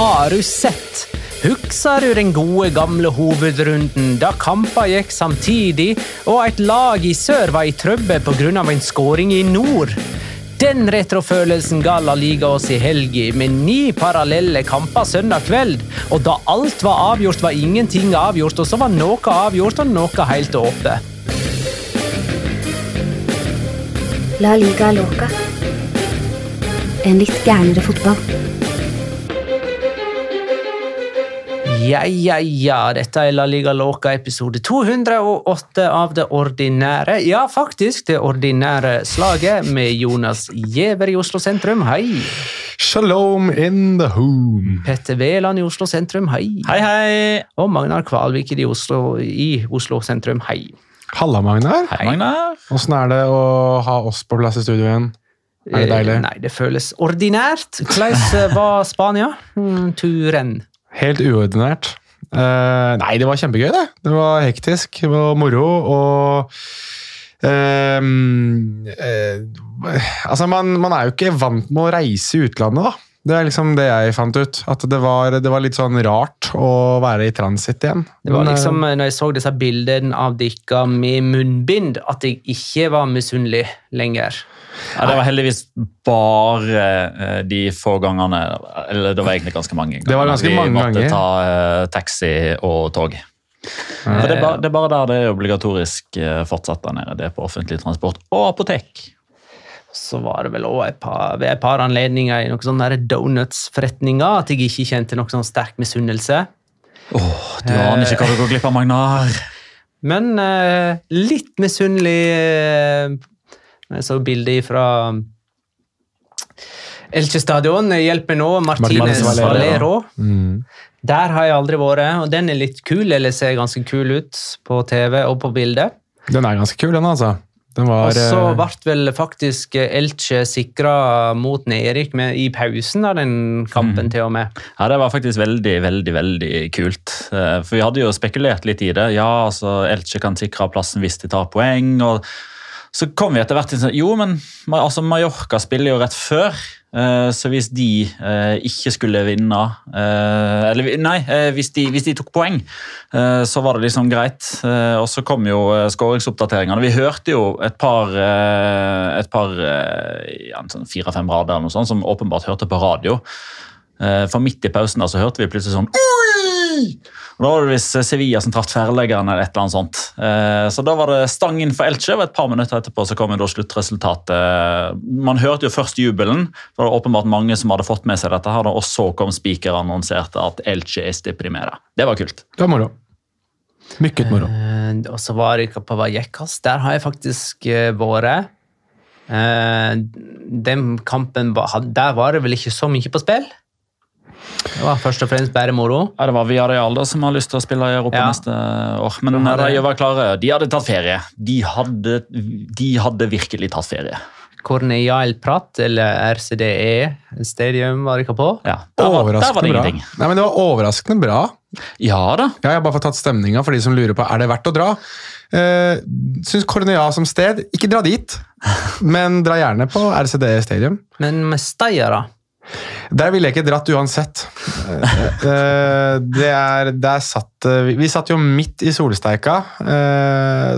Har du sett? Husker du den gode, gamle hovedrunden da kamper gikk samtidig, og et lag i sør var i trøbbel pga. en skåring i nord? Den retrofølelsen ga La Liga oss i helga, med ni parallelle kamper søndag kveld. Og da alt var avgjort, var ingenting avgjort, og så var noe avgjort og noe helt åpent. La liga loca. En litt gærnere fotball. Ja, ja, ja, dette er La Liga Loca episode 208 av det ordinære, ja, faktisk det ordinære slaget med Jonas Giæver i Oslo sentrum, hei. Shalom in the home. Petter Veland i Oslo sentrum, hei. Hei, hei! Og Magnar Kvalvik i Oslo, i Oslo sentrum, hei. Halla, Magnar. Hei, Magnar. Åssen er det å ha oss på plass i studio igjen? Er det deilig? Eh, Nei, det føles ordinært. Hvordan var Spania? Mm, turen. Helt uordinært. Uh, nei, det var kjempegøy, det. Det var hektisk og moro. Og uh, uh, Altså, man, man er jo ikke vant med å reise i utlandet, da. Det er liksom det jeg fant ut. At det var, det var litt sånn rart å være i transit igjen. Det var liksom, når jeg så disse bildene av dere med munnbind, at jeg ikke var misunnelig lenger. Ja, det var heldigvis bare eh, de få gangene Eller det var egentlig ganske mange ganger. Det var ganske vi måtte ta eh, taxi og tog. For det, er bare, det er bare der det er obligatorisk eh, fortsatt der nede. Det er på offentlig transport og apotek. Så var det vel også et par, et par anledninger i noen sånne donuts-forretninger at jeg ikke kjente noen sånn sterk misunnelse. Du aner ikke hva du går glipp av, Magnar. Men eh, litt misunnelig eh, Jeg så bildet fra Elche stadion. Hjelp meg nå. Martinez Valero. Valero. Mm. Der har jeg aldri vært, og den er litt kul, eller ser ganske kul ut på TV og på bildet. Den er ganske kul, den, altså. Den Og så eh, ble vel faktisk Elche sikra mot Nerik med- i pausen av den kampen, Mm. til og med. Ja, Det var faktisk veldig, veldig veldig kult. Eh, For Vi hadde jo spekulert litt i det. Ja, altså, Elche kan sikre plassen hvis de tar poeng. og Så kom vi etter hvert til sånn Jo, men altså, Mallorca spiller jo rett før. eh, Så hvis de eh, ikke skulle vinne eh, Eller nei, hvis de, hvis de tok poeng, så var det liksom greit. Og så kom jo skåringsoppdateringene. Vi hørte jo et par, et par ja, sånn fire-fem rader eller noe sånt, som åpenbart hørte på radio. Eh, For midt i pausen da, så hørte vi plutselig sånn Oi! Og Da var det visst Sevilla som traff tverrleggeren eller et eller annet sånt. Eh, Så da var det stang inn for Elche, og et par minutter etterpå så kom jo da sluttresultatet. Man hørte jo først jubelen, for det var åpenbart mange som hadde fått med seg dette, her, og så kom spikeren og annonserte at Elche er deprimere. Det var kult. Det var moro. Mykket moro. Eh, Og så var jeg på Vallecas. Der har jeg faktisk eh, vært. Eh, Den kampen var- Der var det vel ikke så mye på spill? Det var først og fremst bare moro. Ja, Det var Viareal da som har lyst til å spille i Europa Ja. neste år. Men de har det- de var klare. De hadde tatt ferie. De hadde, de hadde virkelig tatt ferie. Corneal Prat, eller RCDE Stadium, var ikke på. Ja, der, var, der var det bra. ingenting. Nei, men Det var overraskende bra. Ja da. Ja, jeg har bare fått tatt stemninga for de som lurer på er det verdt å dra. Uh, Syns Cornea som sted Ikke dra dit, men dra gjerne på RCD Stadium. Men Mestalla, da? Der ville jeg ikke dratt uansett. Eh, eh, det er, der satt, eh, vi, satt jo midt i solsteika,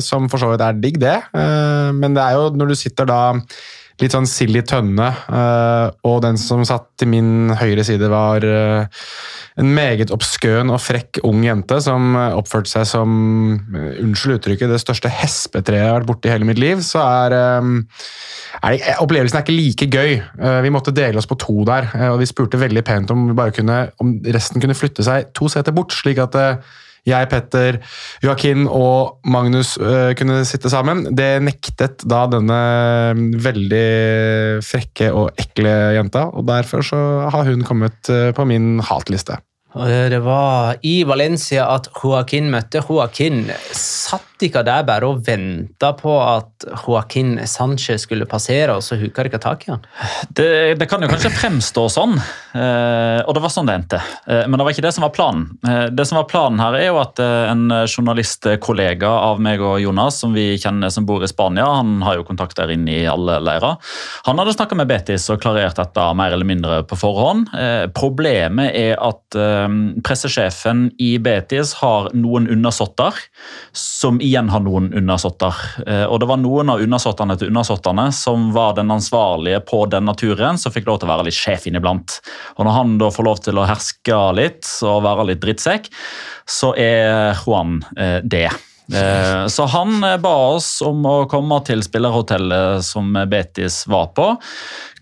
som for så vidt er digg, det. Men det er jo når du sitter da litt sånn sild i tønne, eh, og den som satt til min høyre side var eh, en meget obskøn og frekk ung jente som oppførte seg som, eh, unnskyld uttrykket, det største hespetreet jeg har vært borti hele mitt liv, så er, er opplevelsen er ikke like gøy. Vi måtte dele oss på to der, og vi spurte veldig pent om, kunne, om resten kunne flytte seg to seter bort, slik at eh, jeg, Petter, Joakim og Magnus uh, kunne sitte sammen. Det nektet da denne veldig frekke og ekle jenta, og derfor så har hun kommet uh, på min hatliste. Det var i Valencia at Joaquin møtte Joaquin. Satt ikke der bare og venta på at Joaquin Sanchez skulle passere, og så huka ikke tak i han? Det, det kan jo kanskje fremstå sånn, eh, og det var sånn det endte. Eh, men det var ikke det som var planen. Eh, det som var planen her er jo at en journalistkollega av meg og Jonas, som vi kjenner som bor i Spania, han har jo kontakt der inne i alle leirer, han hadde snakka med Betis og klarert dette mer eller mindre på forhånd. Problemet er at pressesjefen i Betis har noen undersåtter, som igjen har noen undersåtter. Eh, og det var noen av undersåttene til undersåttene som var den ansvarlige på denne turen, som fikk lov til å være litt sjef inniblant. Og når han da får lov til å herske litt og være litt drittsekk, så er Juan eh, det. Eh, Så han ba oss om å komme til spillerhotellet som Betis var på,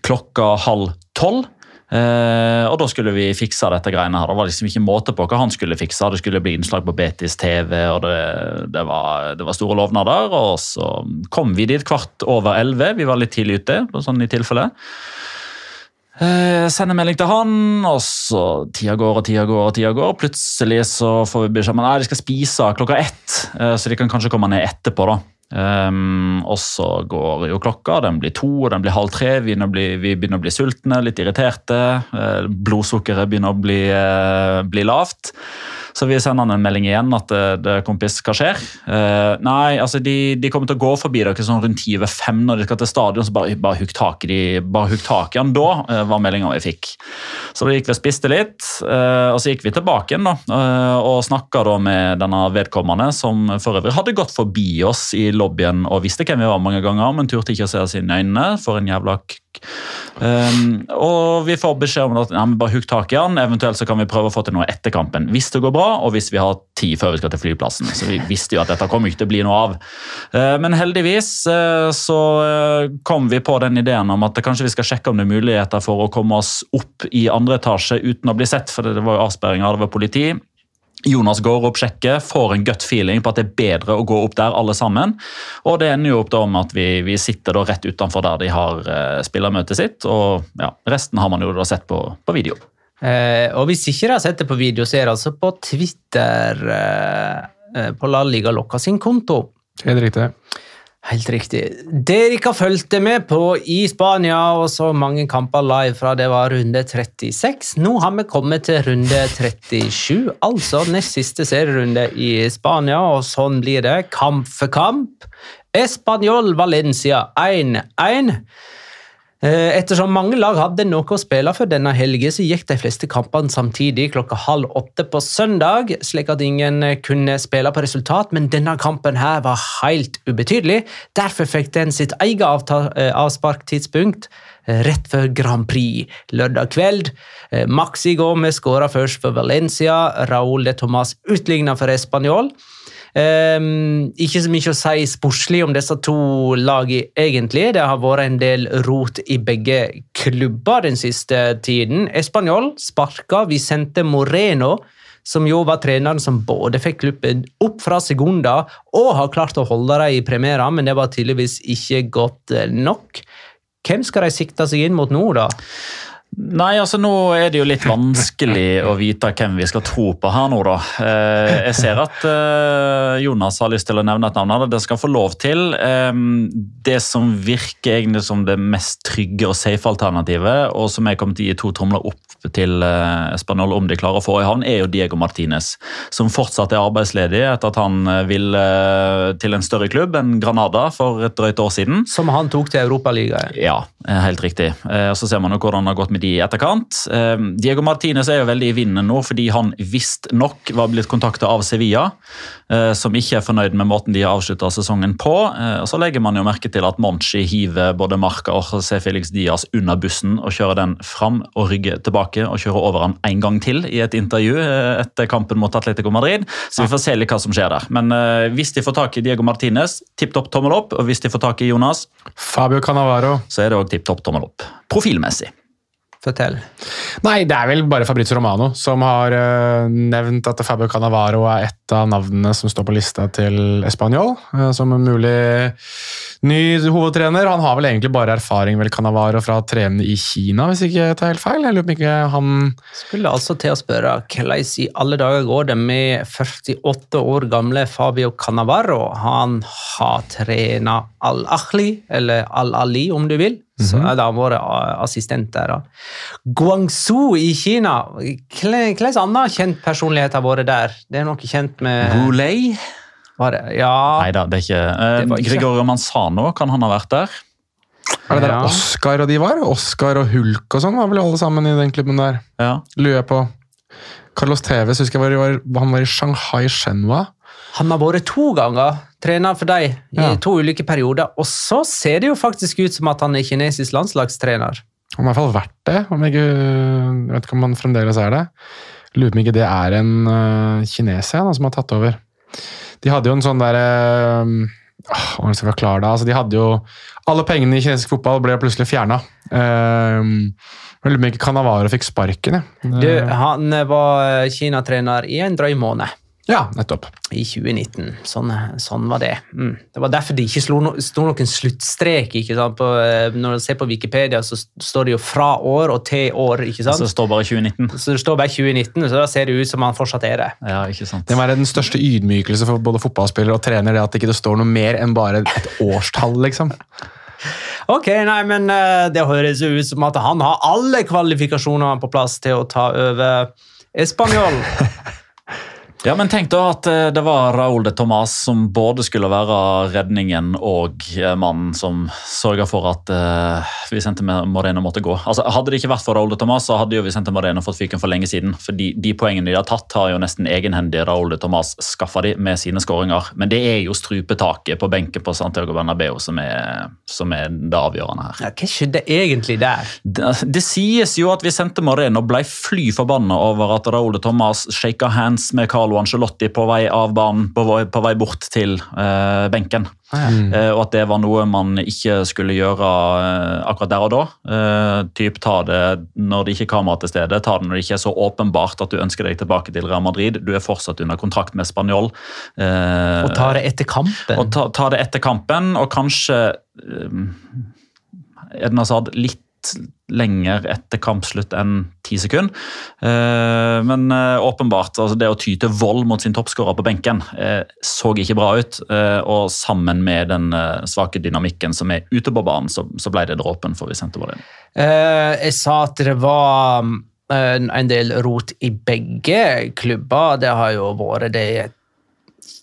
klokka halv tolv. Eh, og da skulle vi fikse dette greiene her. Det var liksom ikke måte på hva han skulle fikse. Det skulle bli innslag på Betis TV, og det, det, var, det var store lovnader. Og så kom vi dit kvart over elleve. Vi var litt tidlig ute, sånn i tilfelle. Eh, sender melding til han, og så tida går og tida går. og tida går. Plutselig så får vi beskjed om at de skal spise klokka ett, eh, så de kan kanskje komme ned etterpå. da. Um, og så går jo klokka, den blir to, den blir halv tre. Vi begynner å bli, sultne, litt irriterte. Uh, blodsukkeret begynner å bli, uh, bli lavt. Så vi sender han en melding igjen at uh, det, kompis, hva skjer? Uh, nei, altså de, de kommer til å gå forbi dere sånn rundt ti over fem når de skal til stadion, så bare, bare hugg tak i tak i han da, uh, var meldinga vi fikk. Så da gikk vi og spiste litt, uh, og så gikk vi tilbake igjen da, og snakka da med denne vedkommende, som for øvrig hadde gått forbi oss i lobbyen og visste hvem vi var mange ganger, men turte ikke å se oss inn i øynene for en jævla Um, og vi får beskjed om at ja, bare hugg tak i han, eventuelt så kan vi prøve å få til noe etter kampen. Hvis det går bra, og hvis vi har tid før vi skal til flyplassen. Så vi visste jo at dette kommer ikke til å bli noe av. Uh, men heldigvis uh, så uh, kom vi på den ideen om at kanskje vi skal sjekke om det er muligheter for å komme oss opp i andre etasje uten å bli sett, for det var jo avsperringer, det var politi. Jonas går opp, sjekker, får en gut feeling på at det er bedre å gå opp der alle sammen. Og det ender jo opp da om at vi, vi sitter da rett utenfor der de har spillermøtet sitt. Og ja, resten har man jo da sett på, på video. Eh, og hvis ikke dere har sett det på video, så er det altså på Twitter eh, eh, på La Liga Locca sin konto. Helt riktig. Helt riktig. Dere ikke fulgte med på i Spania, og så mange kamper live fra det var runde 36. Nå har vi kommet til runde 37, altså nest siste serierunde i Spania, og sånn blir det. Kamp for kamp. Español Valencia 1-1. Eh, Ettersom mange lag hadde noe å spille for denne helgen, så gikk de fleste kampene samtidig klokka halv åtte på søndag, slik at ingen eh, kunne spille på resultat, men denne kampen her var helt ubetydelig. Derfor fikk den sitt eget eh, avsparktidspunkt rett før Grand Prix lørdag kveld. Maxi Gomez skåra først for Valencia. Raúl de Tomàs utligna for Español. Um, ikke så mye å si sportslig om disse to lagene, egentlig. Det har vært en del rot i begge klubber den siste tiden. Español sparka Vicente Moreno, som jo var treneren som både fikk klubben opp fra Segunda og har klart å holde dem i premiera, men det var tydeligvis ikke godt nok. Hvem skal de sikte seg inn mot nå, da? Nei, altså nå er det jo litt vanskelig å vite hvem vi skal tro på her nå, da. Eh, jeg ser at eh, Jonas har lyst til å nevne et navn. Det skal få lov til. Eh, det som virker egentlig som det mest trygge og safe alternativet, og som jeg kommer til å gi to tomler opp til Spanjol om de klarer å få i havn, er jo Diego Martinez. Som fortsatt er arbeidsledig etter at han ville til en større klubb enn Granada for et drøyt år siden. Som han tok til Europaligaen. Ja, helt riktig. Så ser man jo hvordan det har gått med de i etterkant. Diego Martinez er jo veldig i vinden nå fordi han visstnok var blitt kontakta av Sevilla, som ikke er fornøyd med måten de har avslutta sesongen på. Og Så legger man jo merke til at Monchi hiver både Marca og José Felix Diaz under bussen og kjører den fram og rygger tilbake og kjører over han en gang til i et intervju etter kampen mot Atletico Madrid. Så vi får se litt hva som skjer der. Men hvis de får tak i Diego Martinez, tipp topp tommel opp. Og hvis de får tak i Jonas, Fabio Cannavaro. så er det òg tipp topp tommel opp. Profilmessig. Fortell. Nei, det er vel bare Fabrizio Romano som har uh, nevnt at Fabio Canavaro er et av navnene som står på lista til Español uh, som en mulig ny hovedtrener. Han har vel egentlig bare erfaring vel Cannavaro fra å trene i Kina, hvis ikke jeg tar helt feil. Jeg lurer på ikke han Skulle altså til å spørre hvordan i alle dager går det med 48 år gamle Fabio Canavaro? Han har trena Al-Ahli, eller Al-Ali om du vil. Så Mhm. er det han vært assistent der. da. Guangzhou i Kina. Hvilken annen kjent personlighet har vært der? Det er noe kjent med Goulet? Var det? Ja. Nei da, det er ikke, eh, ikke- Gregorio Manzano, kan han ha vært der? Er det der Ja. Oscar og de var? Oscar og Hulk og sånn var vel alle sammen i den klubben der. Ja. Lurer jeg på. Carlos Tevez husker jeg var, var, han var i Shanghai Shenhua. Han har vært to ganger trener for dem i Ja. to ulike perioder. Og så ser det jo faktisk ut som at han er kinesisk landslagstrener. Han har i hvert fall vært det. Om jeg, jeg vet ikke om han fremdeles er det. Lurer på om ikke det er en uh, kineser som har tatt over. De hadde jo en sånn derre Hvordan skal jeg forklare det? Altså, de hadde jo Alle pengene i kinesisk fotball ble plutselig fjerna. Uh, jeg lurer på om ikke Canavaro fikk sparken. jeg. Du, han var Kina-trener i en drøy måned. Ja, nettopp. I 2019. Sånn, sånn var det. Mm. Det var derfor det ikke slo no, sto noen sluttstrek. ikke sant? På, eh, når du ser på Wikipedia, så står det jo fra år og til år. ikke sant? Så det står bare 2019. Så det står bare 2019, så da ser det ut som han fortsatt er det. Ja, ikke sant. Det må være den største ydmykelse for både fotballspillere og trener, det at det ikke står noe mer enn bare et årstall, liksom. Ok, nei, men eh, det høres jo ut som at han har alle kvalifikasjoner på plass til å ta over Español. Ja, men tenk da at eh, det var Raúl de Tomàs som både skulle være redningen og eh, mannen som sørga for at uh, Vicente Moreno måtte gå. Altså, hadde det ikke vært for Raúl de Tomàs, så hadde jo Vicente Moreno fått fyken for lenge siden. For de, de poengene de har tatt, har jo nesten egenhendig Raúl de Tomàs skaffa de med sine skåringer. Men det er jo strupetaket på benken på Santiago Bernabeu som er, som er det avgjørende her. Ja, hva skjedde egentlig der? Det, det sies jo at Vicente Moreno ble fly forbanna over at Raúl de Tomàs shaka hands med Carlo Angelotti på vei av banen, på vei, på vei bort til eh, benken. Eh, og at det var noe man ikke skulle gjøre eh, akkurat der og da. Eh, typ Ta det når det ikke er kamera til stede, ta det når det ikke er så åpenbart at du ønsker deg tilbake til Real Madrid. Du er fortsatt under kontrakt med Spanjol. Eh, Og ta det etter kampen? og ta, ta det etter kampen, og kanskje eh, Edna Sad litt lenger etter kampslutt enn ti sekunder. Eh, men eh, åpenbart, altså det å ty til vold mot sin toppskårer på benken eh, så ikke bra ut. og sammen med den svake dynamikken som er ute på banen, så, ble det dråpen for Vicente. Eh, jeg sa at det var en del rot i begge klubber. Det har jo vært det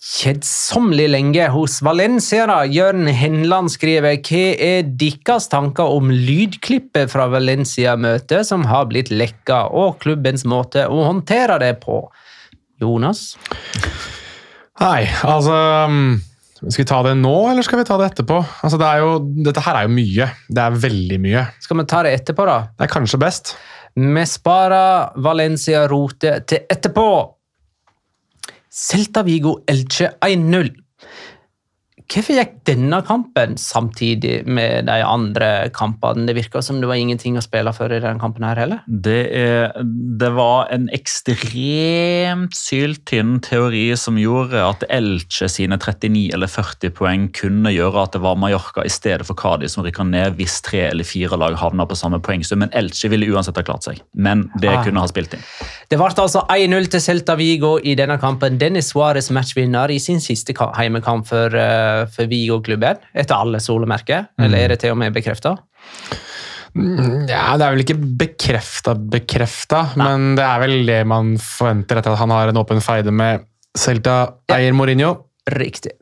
kjedsommelig lenge hos Valencia. da. Jørn Henland skriver hva er deres tanker om lydklippet fra Valencia-møtet som har blitt lekka, og klubbens måte å håndtere det på? Jonas? Nei, altså um, Skal vi ta det nå, eller skal vi ta det etterpå? Altså, det jo, dette her er jo mye. Det er veldig mye. Skal vi ta det etterpå, da? Det er kanskje best. Vi sparer Valencia-rotet til etterpå. Celta Vigo Elche 1-0. Hvorfor gikk denne kampen samtidig med de andre kampene? Det virka som det var ingenting å spille for i denne kampen her heller. Det, er, det var en ekstremt syltynn teori som gjorde at Elche sine 39 eller 40 poeng kunne gjøre at det var Mallorca i stedet for Cádiz som rykka ned hvis tre eller fire lag havna på samme poengsum. Men Elche ville uansett ha klart seg. Men det Ah. kunne ha spilt inn. Det ble altså 1-0 til Celta Vigo i denne kampen. Dennis Suárez matchvinner i sin siste ka- heimekamp for, eh, for Vigo-klubben, etter alle solemerker. Eller er det til og med bekrefta? Ja, Det er vel ikke bekrefta, bekrefta, men det er vel det man forventer etter at han har en åpen feide med Celta-eier Mourinho. Riktig.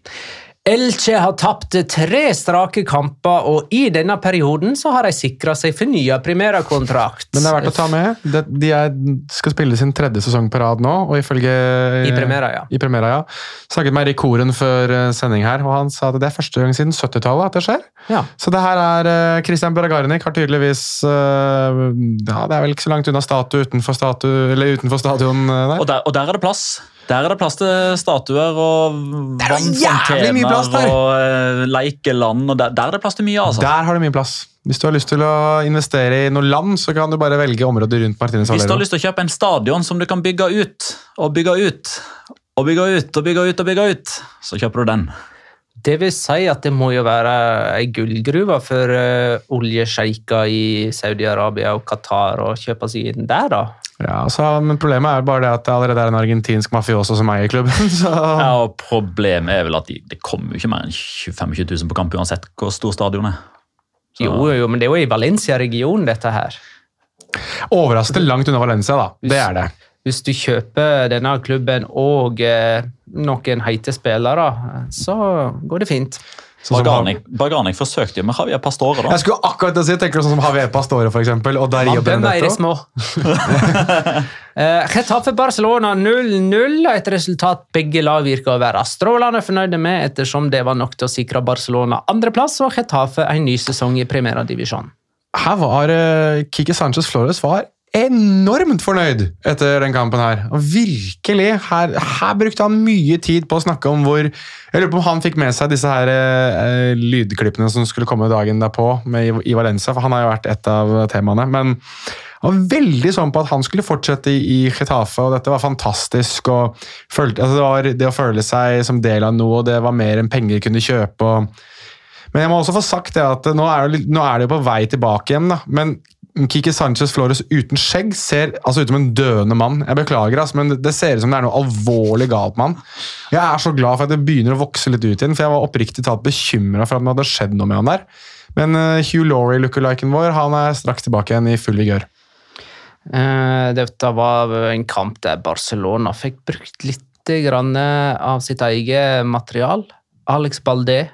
Elche har tapt tre strake kamper, og i denne perioden så har de sikra seg fornya primærkontrakt. Men det er verdt å ta med. De, er, skal spille sin tredje sesong på rad nå, og ifølge I Primera, ja. I Primera, ja. Snakket med Erik Koren før eh, sending her, og han sa at det er første gang siden 70-tallet at det skjer. Ja. Så det her er eh, Christian Beragarnik har tydeligvis eh, Ja, det er vel ikke så langt unna statue utenfor, statu, eller utenfor stadion der. Og der, og der er det plass. Der er det plass til statuer og er vannfontener og uh, leikeland. og der, der er det plass til mye, altså. Der har du mye plass. Hvis du har lyst til å investere i noe land, så kan du bare velge området rundt Martinez Hvis du har lyst til å kjøpe en stadion som du kan bygge ut og bygge ut og bygge ut og bygge ut, og bygge ut, så kjøper du den. Det vil si at det må jo være ei gullgruve for uh, oljesjeiker i Saudi-Arabia og Qatar å kjøpe seg inn der, da. Ja, altså, men Problemet er bare det at det allerede er en argentinsk mafioso som eier klubben. Så. Ja, og Problemet er vel at de, det kommer jo ikke mer enn 25 000 på kamp uansett hvor stor stadion er. Så- Jo, jo, men det er jo i Valencia-regionen, dette her. Overraskende langt unna Valencia, da. Det er det. Hvis du kjøper denne klubben og eh, noen heite spillere, så går det fint. Sånn som Barganic, Barganic forsøkte jo med Javier Pastore. da. Jeg skulle akkurat si, tenker du sånn som Javier Pastore for eksempel, og Dario Benedetto. små. uh, Getafe Barcelona 0-0, et resultat begge lag virker å være strålende fornøyde med, ettersom det var nok til å sikre Barcelona andreplass og Getafe en ny sesong i Primera Divisjon. Her var uh, Kike Sanchez Flores var enormt fornøyd etter den kampen her. Og virkelig, her, her brukte han mye tid på å snakke om hvor Jeg lurer på om han fikk med seg disse her eh, lydklippene som skulle komme dagen derpå med, i, Valencia, for han har jo vært et av temaene. Men han var veldig sånn på at han skulle fortsette i, i Getafe, og dette var fantastisk. og følte, altså Det var det å føle seg som del av noe, og det var mer enn penger kunne kjøpe. og men jeg må også få sagt det at nå er nå er det jo på vei tilbake igjen. da, Men Kike Sanchez Flores uten skjegg ser altså ut som en døende mann. Jeg beklager, altså, men det ser ut som det er noe alvorlig galt med han. Jeg er så glad for at det begynner å vokse litt ut igjen, for jeg var oppriktig talt bekymra for at det hadde skjedd noe med han der. Men uh, Hugh Laurie-lookaliken vår han er straks tilbake igjen i full vigør. Uh, Dette var en kamp der Barcelona fikk brukt litt grann av sitt eget material. Alex Baldé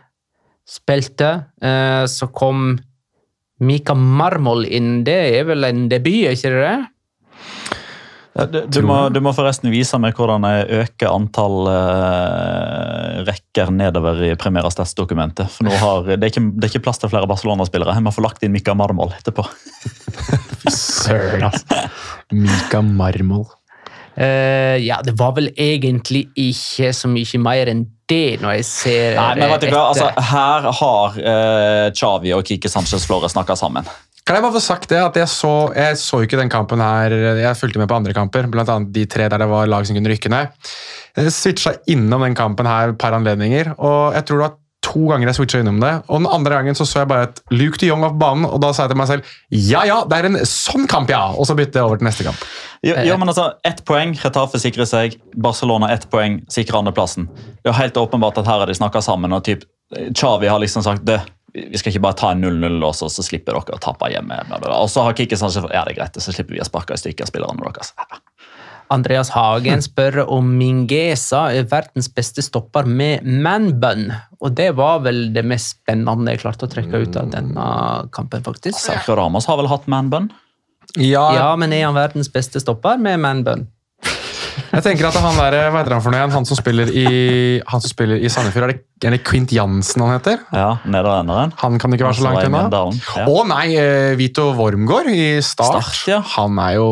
spilte. uh, Så kom Mika Marmol inn. Det er vel en debut, er ikke det det? Ja, du, du, må, du må forresten vise meg hvordan jeg øker antall uh, rekker nedover i Premieras Stats-dokumentet. For nå har, det, er ikke, det er ikke plass til flere Barcelona-spillere. Jeg må få lagt inn Mika Marmol etterpå. Søren, altså. Mika Marmol. Uh, ja, det var vel egentlig ikke så mye mer enn det, når jeg ser Nei, men vet du hva? Altså, her har uh, Xavi og Kike Sanchez Flores snakka sammen. Kan jeg bare få sagt det, at jeg så, jeg så ikke den kampen her, jeg fulgte med på andre kamper, annet de tre der det var lag som kunne rykke ned. Jeg switcha innom den kampen her et par anledninger, og jeg tror det var to ganger jeg switcha innom det. Og den andre gangen så, så jeg bare et Luke de Jong opp banen, og da sa jeg til meg selv ja ja, det er en sånn kamp, ja! Og så bytte jeg over til neste kamp. Jo, jo, men altså, Ett poeng, Retafe sikrer seg. Barcelona ett poeng, sikrer andreplassen. Det er helt åpenbart at her har de snakka sammen. og typ, Xavi har liksom sagt det, vi skal ikke bare ta en 0-0 og så, så slipper dere å tape hjemme. Og så har Kikki sagt ja, det er greit, så slipper vi å sparke i stykker spillerne deres. Andreas Hagen spør om Mingesa er verdens beste stopper med manbun. Og det var vel det mest spennende jeg klarte å trekke ut av denne kampen, faktisk. Sergio Ramos har vel hatt manbun? Ja, Ja, men er han verdens beste stopper med manbun? Jeg tenker at han der, Hva heter han for noe igjen? Han som spiller i, han som spiller i Sandefjord, er det, er det Quint Jansen han heter? Ja, Nederlenderen. Han kan ikke være så langt unna. Å nei, eh, Vito Wormgård i Start. Start, ja. Han er jo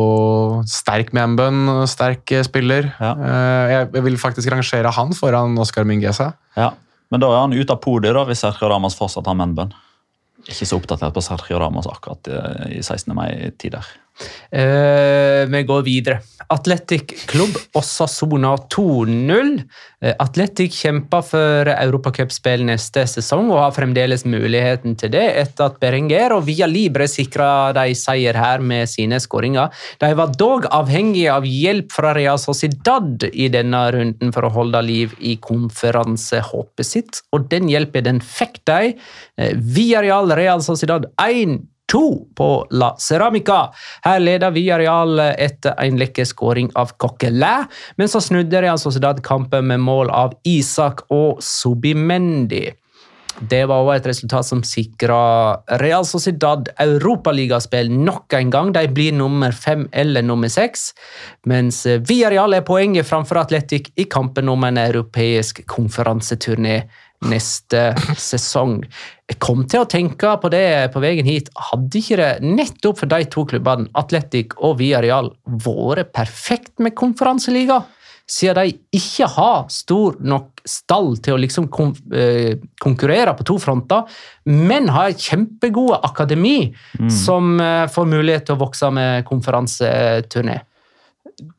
sterk man-bun, sterk eh, spiller. Ja. Eh, Jeg vil faktisk rangere han foran Oscar Mingesa. Ja. Men da er han ute av podiet da, hvis Sergio Ramos fortsatt har mennbønn. Ikke så oppdatert på Sergio Ramos akkurat i 16. mai-tider. Eh, vi går videre. Atletic Klubb Osasona 2-0. Eh, Atletic kjemper for Europacupspill neste sesong og har fremdeles muligheten til det etter at Berenger og Via Libre sikra de seier her med sine skåringer. De var dog avhengige av hjelp fra Real Sociedad i denne runden for å holde liv i konferansehåpet sitt, og den hjelpen den fikk de. Eh, Via Real Real Sociedad 1 2 på La Ceramica. Her leder Villarreal etter en lekker skåring av Coquelin, men så snudde Real Sociedad kampen med mål av Isak og Subimendi. Det var også et resultat som sikra Real Sociedad europaligaspill nok en gang. De blir nummer fem eller nummer seks, mens Villarreal er poenget framfor Atletic i kampen om en europeisk konferanseturné neste sesong. Jeg kom til å tenke på det på veien hit. Hadde ikke det nettopp for de to klubbene, Atletic og Villarreal, vært perfekt med konferanseliga? Siden de ikke har stor nok stall til å liksom kon eh, konkurrere på to fronter, men har kjempegode akademi som eh, får mulighet til å vokse med konferanseturné.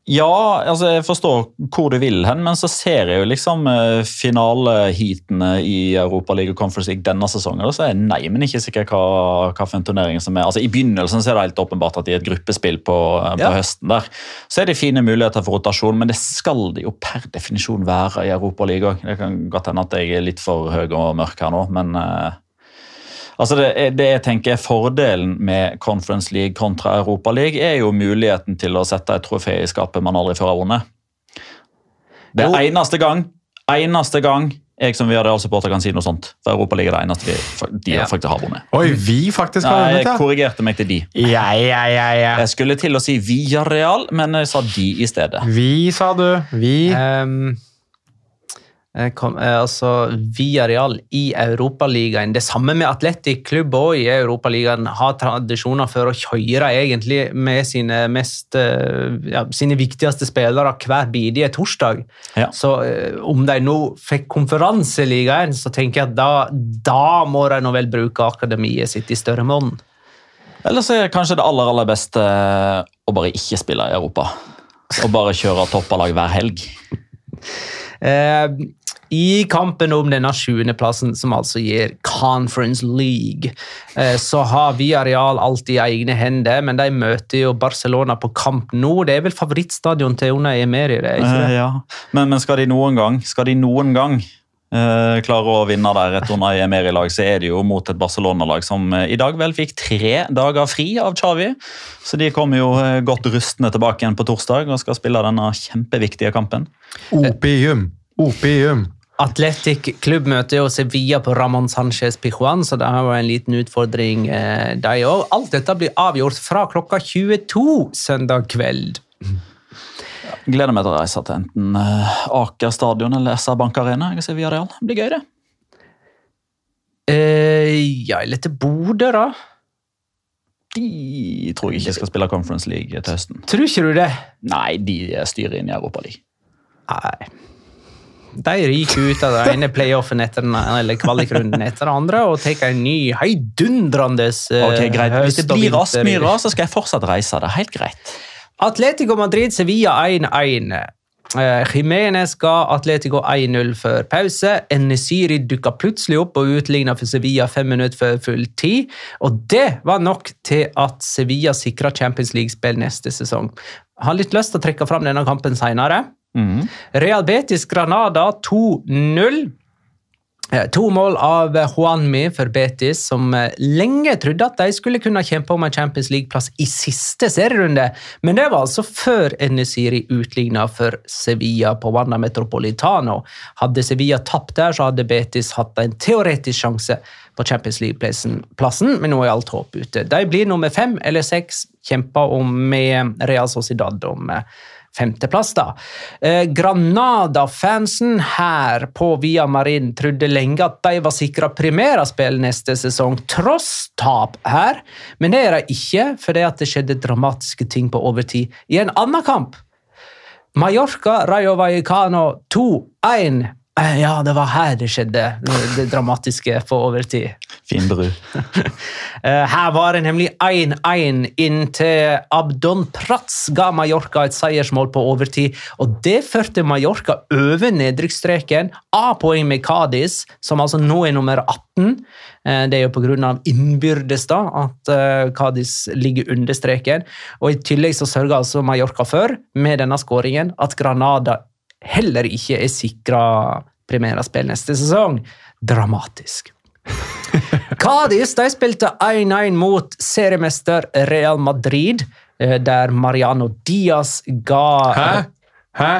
Ja, altså jeg forstår hvor du vil hen, men så ser jeg jo liksom eh, finaleheatene i Europa League og Conference League denne sesongen, og så er jeg nei, men ikke sikker hva, hva for en turnering som er. Altså I begynnelsen så er det helt åpenbart at de er et gruppespill på, eh, på Ja. høsten der. Så er det fine muligheter for rotasjon, men det skal det jo per definisjon være i Europa League. Det kan godt hende at jeg er litt for høy og mørk her nå, men eh, Altså det, er- det jeg tenker er Fordelen med Conference League kontra Europa League er jo muligheten til å sette et trofé i skapet man aldri før har vunnet. Det er eneste gang eneste gang jeg som Viardal-supporter kan si noe sånt. For Europa League er det eneste vi, de Ja. faktisk har vunnet. Oi, vi faktisk har Nei, ja. jeg korrigerte meg til de. Ja, ja, ja, ja. Jeg skulle til å si Villarreal, men jeg sa de i stedet. Vi, sa du. Vi. Um, kom, altså, via Real i Europaligaen. Det samme med Atletic klubb òg i Europaligaen. Har tradisjoner for å kjøre egentlig med sine, mest, eh, ja, sine viktigste spillere hver bidige torsdag. Ja. Så eh, om de nå fikk konferanseligaen, så tenker jeg at da, da må de nå vel bruke akademiet sitt i større monn. Eller så er kanskje det aller aller beste å bare ikke spille i Europa. Og bare kjøre toppalag hver helg. Eh, I kampen om denne sjuendeplassen, som altså gir Conference League, eh, så har vi areal alltid i egne hender, men de møter jo Barcelona på kamp nå. Det er vel favorittstadion til Una Emeri? det ikke Eh, det? ja. men, men skal de noen gang, skal de noen gang eh, klare å vinne der et Unai Emery-lag, så er det jo mot et Barcelona-lag som eh, i dag vel fikk tre dager fri av Xavi. Så de kommer jo eh, godt rustne tilbake igjen på torsdag og skal spille denne kjempeviktige kampen. Opium. Opium. Atletic klubb møter jo Sevilla på Ramón Sánchez Pijuan, så det har jo en liten utfordring, eh, de òg. Alt dette blir avgjort fra klokka 22 søndag kveld. Gleder meg til å reise til enten eh, Aker stadion eller SR Bank Arena. Jeg ser Villarreal. Det blir gøy, det. Eh, ja, eller til Bodø, da? De tror jeg ikke skal spille Conference League til høsten. Tror ikke du det? Nei, de styrer inn i Europa League. Nei. De ryker ut av den ene playoffen etter den, eller kvalikrunden etter den andre og tar en ny heidundrende eh, Ok, greit. Hvis det blir Aspmyra, så skal jeg fortsatt reise. Det er helt greit. Atletico Madrid Sevilla 1-1. Eh, Jimenez ga Atletico 1-0 før pause. Enesiri dukka plutselig opp og utligna for Sevilla fem minutter før full tid. Og det var nok til at Sevilla sikra Champions League-spill neste sesong. Har litt lyst til å trekke fram denne kampen seinere. Mhm. Real Betis Granada 2-0. Eh, To mål av Juanmi for Betis, som eh, lenge trodde at de skulle kunne kjempe om en Champions League-plass i siste serierunde, men det var altså før Enesiri utligna for Sevilla på Wanda Metropolitano. Hadde Sevilla tapt der, så hadde Betis hatt en teoretisk sjanse på Champions League-plassen, men nå er alt håp ute. De blir nummer fem eller seks, kjemper om med Real Sociedad om eh, femteplass, da. Eh, Granada-fansen her på Via Marin trodde lenge at de var sikra primæraspill neste sesong, tross tap her. Men det er de ikke, fordi det skjedde dramatiske ting på overtid i en annen kamp. Mallorca Rayo Vallecano 2-1. Eh, Ja, det var her det skjedde, det, dramatiske på overtid. Fin bru. Eh, Her var det nemlig 1-1 inntil Abdon Prats ga Mallorca et seiersmål på overtid. og Det førte Mallorca over nedrykksstreken, A-poeng med Cádiz, som altså nå er nummer 18. Eh, Det er jo pga. innbyrdes da, at Cádiz ligger under streken. Og I tillegg så sørga altså Mallorca for, med denne skåringen, at Granada heller ikke er sikra premierespill neste sesong. Dramatisk. Cádiz de spilte 1-1 mot seriemester Real Madrid, eh, der Mariano Diaz ga Hæ? Hæ?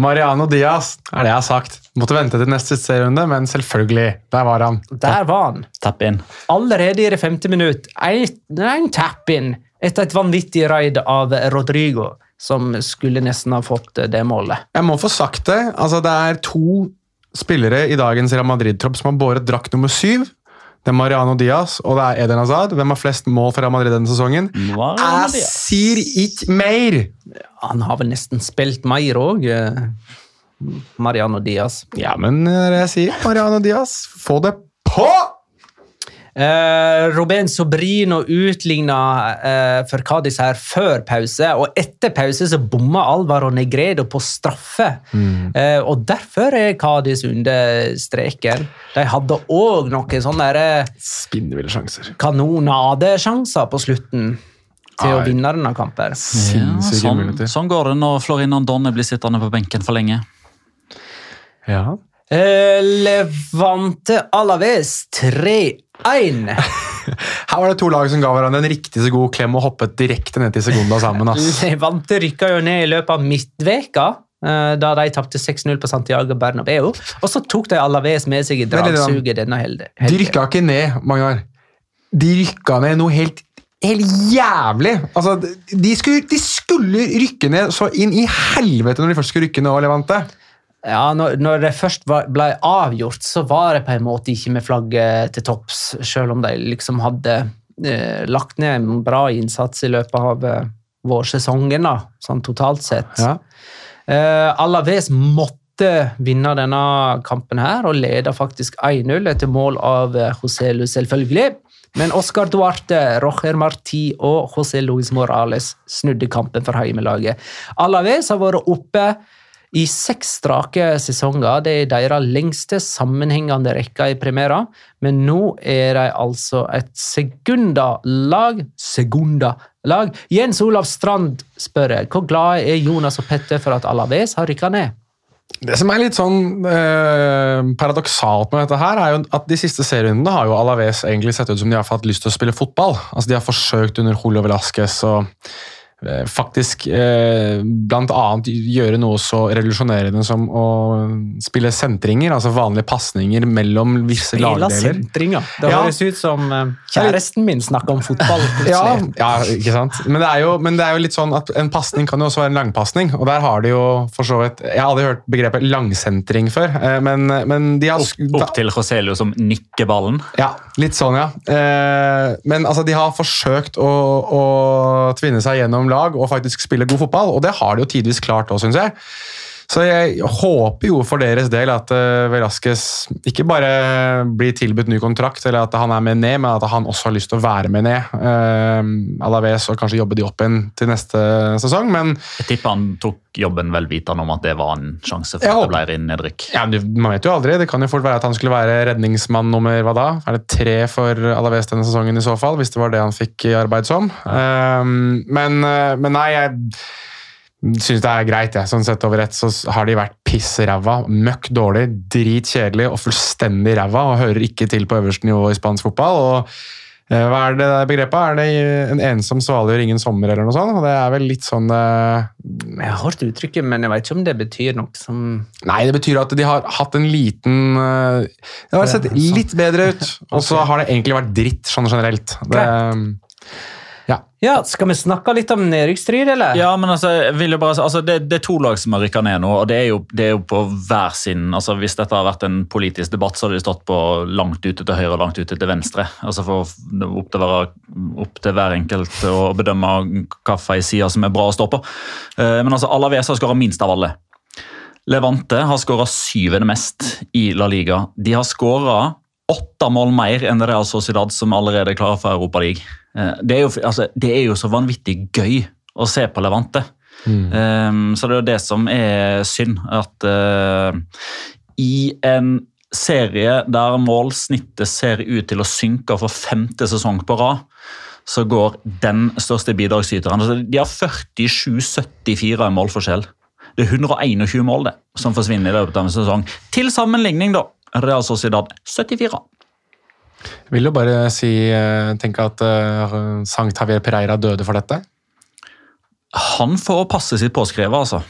Mariano Diaz, er det jeg har sagt. Måtte vente til neste serierunde, men selvfølgelig. Der var han. Der var han. Tapp inn. Allerede i det femte minutt. En tap-in etter et vanvittig raid av Rodrigo, som skulle nesten ha fått eh, det målet. Jeg må få sagt det. Altså, det er to spillere i dagens Real Madrid-tropp som har båret drakt nummer syv. Det er Mariano Diaz og det er Eden Hazard. Hvem har flest mål for Real Madrid denne sesongen? Jeg sier ikke mer! Han har vel nesten spilt mer òg, Mariano Diaz. Ja, men det er det jeg sier. Mariano Diaz, få det på! Eh, Ruben Sobrino utligna uh, for Cádiz her før pause, og etter pause så bomma Alvaro Negredo på straffe. Eh, og derfor er Cádiz under streken. De hadde òg noen sånne Spinnville sjanser. kanonadesjanser på slutten til å vinne denne kampen. Ja, sånn, sånn går det når Florin Donne blir sittende på benken for lenge. Ja. Eh, Levante Alaves 3-1. Her var det to lag som ga hverandre en riktig så god klem og hoppet direkte ned til Segunda sammen. ass. Levante rykka jo ned i løpet av midtveka, eh, da de tapte 6-0 på Santiago Bernabeu. Og så tok de Alaves med seg i dragsuget denne helgen. De rykka ikke ned, Magnar. De rykka ned noe helt, helt jævlig. Altså, de, skulle, de skulle rykke ned så inn i helvete når de først skulle rykke ned. Levante. Ja, når, når det først ble avgjort, så var det på en måte ikke med flagget til topps, selv om de liksom hadde eh, lagt ned en bra innsats i løpet av eh, vårsesongen, da, sånn totalt sett. Ja. Eh, Alaves måtte vinne denne kampen her, og leda faktisk 1-0 etter mål av Joselu, José Lu, selvfølgelig. Men Oscar Duarte, Roger Marti og José Luis Morales snudde kampen for heimelaget. Alaves har vært oppe i seks strake sesonger. Det er deres lengste sammenhengende rekke i Primera, men nå er de altså et Segunda-lag. Segunda-lag. Jens Olav Strand spør jeg, hvor glad er Jonas og Petter for at Alaves har rykka ned? Det som er litt sånn eh, paradoksalt med dette her, er jo at de siste serierundene har jo Alaves egentlig sett ut som de har fått lyst til å spille fotball. Altså De har forsøkt under Julio Velasquez eh, faktisk eh, blant annet gjøre noe så revolusjonerende som å spille sentringer, altså vanlige pasninger mellom visse Spiller lagdeler. sentringer. Det Ja. høres ut som eh, kjæresten min snakker om fotball. Ja, ja, ikke sant? Men det, er jo, men det er jo litt sånn at en pasning kan jo også være en langpasning, og der har de jo for så vidt Jeg har aldri hørt begrepet langsentring før, eh, men, men de har Opp, opp til Roselio som nikker ballen. Ja, litt sånn, ja. Eh, men altså, de har forsøkt å, å tvinne seg gjennom lag og faktisk spille god fotball, og det har de jo tidvis klart òg, syns jeg. Så jeg håper jo for deres del at uh, Velasquez ikke bare blir tilbudt ny kontrakt, eller at han er med ned, men at han også har lyst til å være med ned. Uh, Alaves og kanskje jobbe de opp igjen til neste sesong, men Jeg tipper han tok jobben vel vitende om at det var en sjanse for at det ble ble nedrykk. ja, man vet jo aldri. Det kan jo fort være at han skulle være redningsmann nummer hva da? Er det tre for Alaves denne sesongen i så fall, hvis det var det han fikk i arbeid som? Uh, men, men nei, jeg syns det er greit. Jeg. Sånn sett over ett så har de vært pissræva, møkk dårlig, dritkjedelig og fullstendig ræva og hører ikke til på øverste nivå i spansk fotball. og eh, hva er det begrepet? Er det en ensom svale gjør ingen sommer, eller noe sånt? Og det er vel litt sånn eh, Jeg har hørt uttrykket, men jeg vet ikke om det betyr noe som Nei, det betyr at de har hatt en liten eh, Det har sett litt bedre ut, og så har det egentlig vært dritt sånn generelt. Det, Ja, Skal vi snakke litt om nedrykksstrid, eller? Ja, men altså, bare altså, det, det er to lag som har rykka ned nå, og det er, jo, det er jo på hver sin altså, Hvis dette har vært en politisk debatt, så hadde de stått på langt ute til høyre og langt ute til venstre. altså for opp til, være, opp til hver enkelt å bedømme hvilken side som er bra å stå på. Eh, Men altså, Alaves har skåra minst av alle. Levante har skåra syvende mest i La Liga. De har skåra åtte mål mer enn Real Sociedad, som allerede er klare for Europaligaen. Det, er jo, altså, det er jo så vanvittig gøy å se på Levante. Um, så det er jo det som er synd. At uh, i en serie der målsnittet ser ut til å synke for femte sesong på rad, så går den største bidragsyteren altså, De har 47-74 i målforskjell. Det er 121 mål det, som forsvinner i løpet av en sesong. Til sammenligning, da. Real Sociedad 74. Jeg vil jo bare si, eh, tenke at uh, Sankt Javier Pereira døde for dette. Han får passet sitt påskrevet, altså.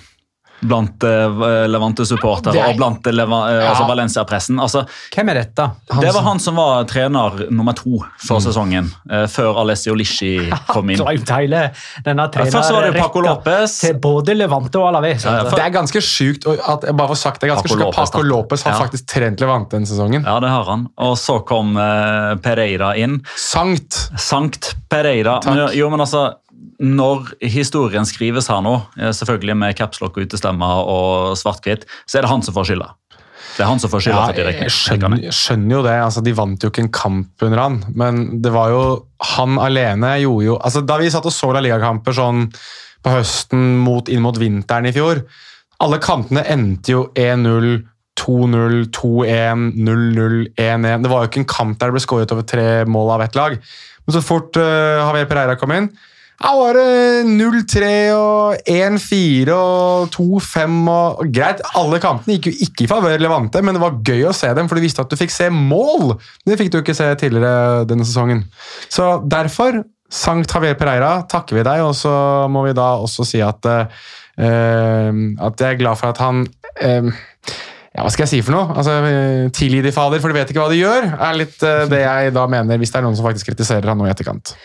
Blant uh, Levante-supportere er- og blant uh, Leva, uh, altså Ja. Valencia-pressen. Altså, Hvem er dette? det var han som var trener nummer to for sesongen, uh, før Alessio Lisci kom inn. Denne først var det Paco Lopez. til både Levante og Alaves. Ja, ja. Det er ganske sjukt at, jeg bare får sagt det, er ganske Paco sjukt Lopez, Paco. Lopez har Ja. faktisk trent Levante denne sesongen. Ja, det har han. Og så kom uh, Pereira inn. Sankt. Sankt Pereira. Men, jo, men altså, når historien skrives her nå, eh, selvfølgelig med capslock og utestemmer og svart-hvitt, så er det han som får skylda. Det er han som får skylda Ja, for jeg skjønner, skjønner jo det. altså De vant jo ikke en kamp under han, men det var jo han alene gjorde jo altså Da vi satt og så La Liga-kamper sånn på høsten mot, inn mot vinteren i fjor Alle kampene endte jo 1-0, 2-0, 2-1, 0-0, 1-1. Det var jo ikke en kamp der det ble skåret over tre mål av ett lag. Men så fort uh, Javier Pereira kom inn, ja, var det 0-3 og 1-4 og 2-5 og Greit, alle kampene gikk jo ikke i favør Levante, men det var gøy å se dem, for du visste at du fikk se mål! Det fikk du ikke se tidligere denne sesongen. Så derfor, Sankt Javier Pereira, takker vi deg, og så må vi da også si at uh, at jeg er glad for at han uh, ja, Hva skal jeg si for noe? Altså, Tilgi de fader, for de vet ikke hva de gjør, er litt uh, det jeg da mener, hvis det er noen som faktisk kritiserer han nå i etterkant.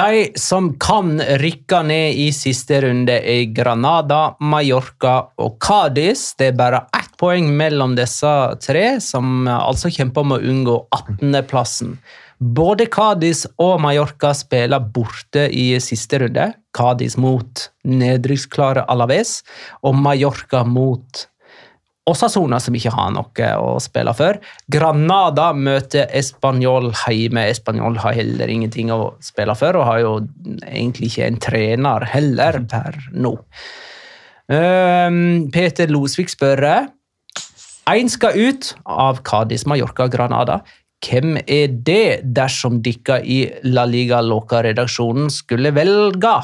De som kan rykke ned i siste runde, er Granada, Mallorca og Cádiz. Det er bare ett poeng mellom disse tre, som altså kjemper om å unngå 18.-plassen. Både Cádiz og Mallorca spiller borte i siste runde. Cádiz mot nedrykksklare Alaves, og Mallorca mot Osasona, som ikke har noe å spille for. Granada møter Español hjemme. Español har heller ingenting å spille for, og har jo egentlig ikke en trener heller per nå. Ehm, Peter Losvik spør Én skal ut av Cádiz, Mallorca Granada. Hvem er det dersom dere i La Liga Loca-redaksjonen skulle velge?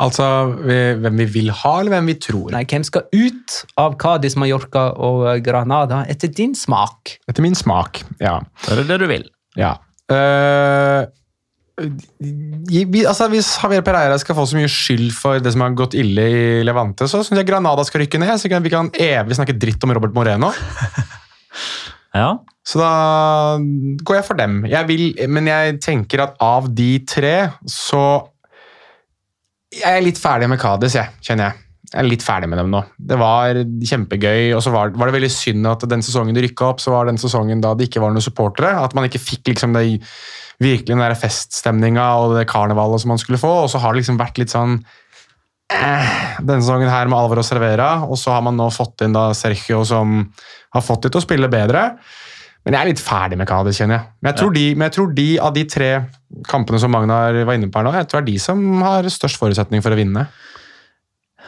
Altså vi- hvem vi vil ha, eller hvem vi tror. Nei, hvem skal ut av Cádiz, Mallorca og Granada, etter din smak? Etter min smak, ja. Er det det du vil? ja. Uh, vi, altså, hvis Javier Pereira skal få så mye skyld for det som har gått ille i Levante, så syns jeg Granada skal rykke ned. Så vi kan evig snakke dritt om Robert Moreno. Ja. Så da går jeg for dem. Jeg vil, men jeg tenker at av de tre, så Jeg er litt ferdig med Kadis, jeg, kjenner jeg. Jeg er litt ferdig med dem nå. Det var kjempegøy, og så var, var det veldig synd at den sesongen de rykka opp, så var den sesongen da det ikke var noen supportere. At man ikke fikk liksom det virkelig den der feststemninga og det karnevalet som man skulle få. Og så har det liksom vært litt sånn eh, Denne sesongen her med Alvaro Cervera, og så har man nå fått inn da Sergio som har fått dem til å spille bedre. Men jeg er litt ferdig med Cádiz, kjenner jeg. Men jeg tror, de, men jeg tror de av de tre kampene som Magnar var inne på her nå, jeg tror det er de som har størst forutsetning for å vinne.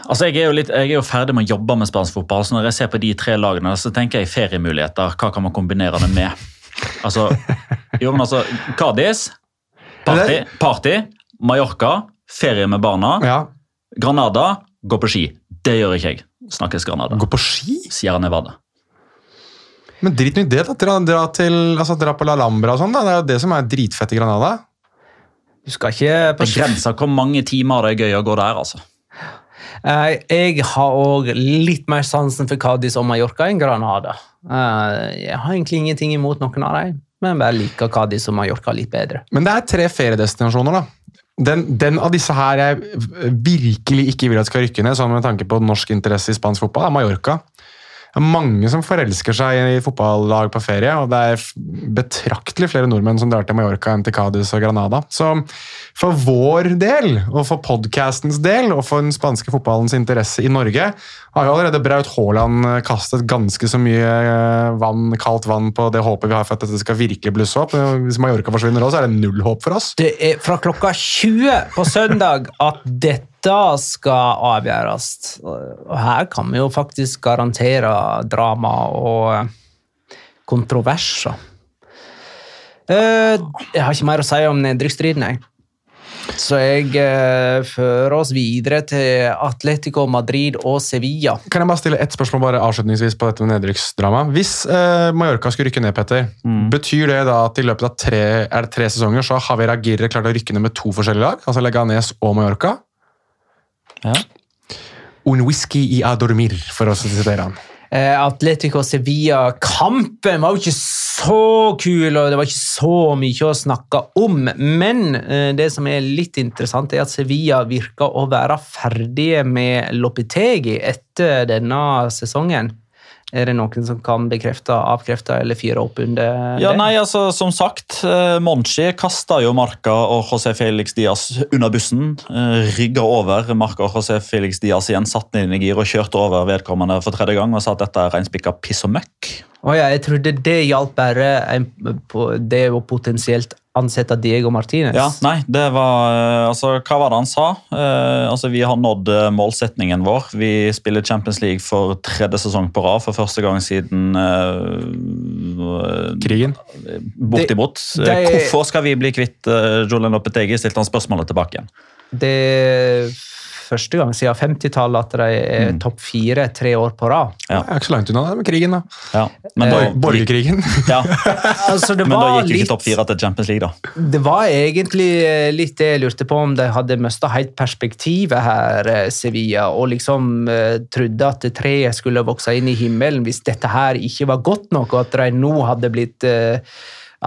Altså, jeg er, jo litt, jeg er jo ferdig med å jobbe med spansk fotball, så når jeg ser på de tre lagene, så tenker jeg feriemuligheter. Hva kan man kombinere det med? Altså, jo, men altså, Cádiz, party, party, Mallorca, ferie med barna, Ja, Granada, gå på ski. Det gjør ikke jeg. Snakkes Granada. Gå på ski? Sierra Nevada. Men drit nå i det. da. Dra, dra, til, altså, dra på La Lambra og sånn. da. Det er jo det som er dritfett i Granada. Du skal ikke på Grensa hvor mange timer det er gøy å gå der, altså. Eh, Jeg har òg litt mer sansen for Cádiz og Mallorca enn Granada. Eh, Jeg har egentlig ingenting imot noen av dem, men bare liker Cádiz og Mallorca litt bedre. Men det er tre feriedestinasjoner, da. den, den av disse her jeg virkelig ikke vil at skal rykke ned, sånn med tanke på norsk interesse i spansk fotball, er Mallorca. Det er mange som forelsker seg i fotballag på ferie, og det er betraktelig flere nordmenn som drar til Mallorca enn til Cádiz og Granada. Så for vår del, og for podcastens del, og for den spanske fotballens interesse i Norge, har jo allerede Braut Haaland kastet ganske så mye eh, vann, kaldt vann på det håpet vi har for at dette skal virkelig blusse opp. Hvis Mallorca forsvinner òg, så er det null håp for oss. Det er fra klokka 20 på søndag at dette skal avgjøres. Og her kan vi jo faktisk garantere drama og kontroverser. Eh, Jeg har ikke mer å si om nedrykksstriden, jeg. Så jeg eh, fører oss videre til Atletico Madrid og Sevilla. Kan jeg bare stille ett spørsmål bare avslutningsvis på dette med nedrykksdrama? Hvis eh, Mallorca skulle rykke ned, Petter, betyr det da at i løpet av tre, er det tre sesonger så har Javier Agirre klart å rykke ned med to forskjellige lag? Altså Leganes og Mallorca? Ja. Un whisky i a dormir, for å sitere han. Eh, Atletico Sevilla-kampen var jo ikke så kul, og det var ikke så mye å snakke om. Men eh, det som er litt interessant, er at Sevilla virker å være ferdige med Lopetegi etter denne sesongen. Er det noen som kan bekrefte, avkrefte eller fyre opp under Ja, det? nei, altså, Som sagt, eh, Monchi kasta jo Marca og José Felix Diaz under bussen. Eh, Rygga over Marca og José Felix Diaz igjen, satte den inn i gir og kjørte over vedkommende for tredje gang og sa at dette er reinspikka piss og møkk. Å ja, jeg trodde det hjalp bare en, på det å potensielt ansette Diego Martinez. Ja, nei, det var eh, Altså, hva var det han sa? Eh, altså, Vi har nådd eh, målsetningen vår. Vi spiller Champions League for tredje sesong på rad for første gang siden eh, Krigen. Bortimot. Det- det- Hvorfor skal vi bli kvitt uh, Julian Lopetegi? stilte han spørsmålet tilbake igjen. Det første gang siden 50-tallet at de er Mm. topp fire tre år på rad. Ja. Jeg er ikke så langt unna det med krigen, da. Ja, men, da, Borgerkrigen. ja, Altså, det men da gikk jo ikke topp fire til Champions League, da. Det var egentlig eh, litt det jeg lurte på, om de hadde mista helt perspektivet her, eh, Sevilla, og liksom uh, trodde at treet skulle vokse inn i himmelen hvis dette her ikke var godt nok, og at de nå hadde blitt eh,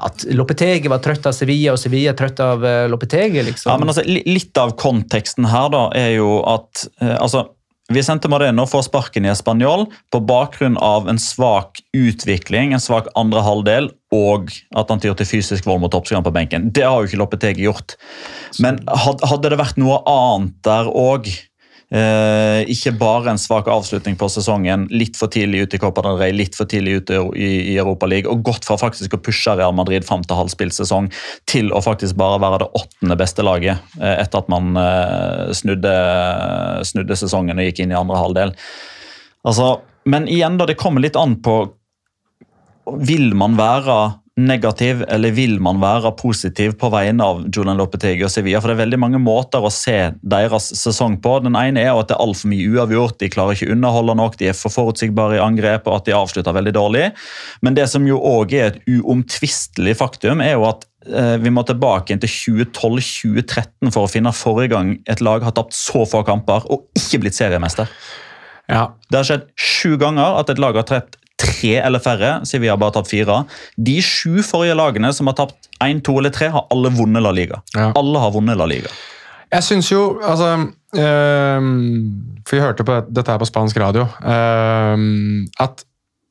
At Lopetegi var trøtt av Sevilla, og Sevilla trøtt av eh, Lopetegi, liksom. Ja, men altså, Litt av konteksten her da, er jo at eh, altså, Vicente Moreno får sparken i Español på bakgrunn av en svak utvikling, en svak andre halvdel, og at han tyr til fysisk vold mot toppskriven på benken. Det har jo ikke Lopetegi gjort. Men hadde det vært noe annet der òg, eh, ikke bare en svak avslutning på sesongen, litt for tidlig ut i Copa del Rey, litt for tidlig ut i, i League, og gått fra faktisk å pushe Real Madrid fram til halvspillsesong til å faktisk bare være det åttende beste laget eh, etter at man eh, snudde, snudde sesongen og gikk inn i andre halvdel. Altså, men igjen, da, det kommer litt an på Vil man være negativ, eller vil man være positiv på vegne av Julian Lopetegi og Sevilla? For det er veldig mange måter å se deres sesong på. Den ene er at det er altfor mye uavgjort, de klarer ikke underholde nok, de er for forutsigbare i angrep, og at de avslutter veldig dårlig. Men det som jo òg er et uomtvistelig faktum, er jo at eh, vi må tilbake til 2012-2013 for å finne forrige gang et lag har tapt så få kamper og ikke blitt seriemester. Ja. Det har skjedd sju ganger at et lag har tapt tre eller færre. Sevilla har bare tapt fire. De sju forrige lagene som har tapt én, to eller tre, har alle vunnet La Liga. Ja. Alle har vunnet La Liga. Jeg syns jo altså øh, For vi hørte på dette her på spansk radio. Øh, at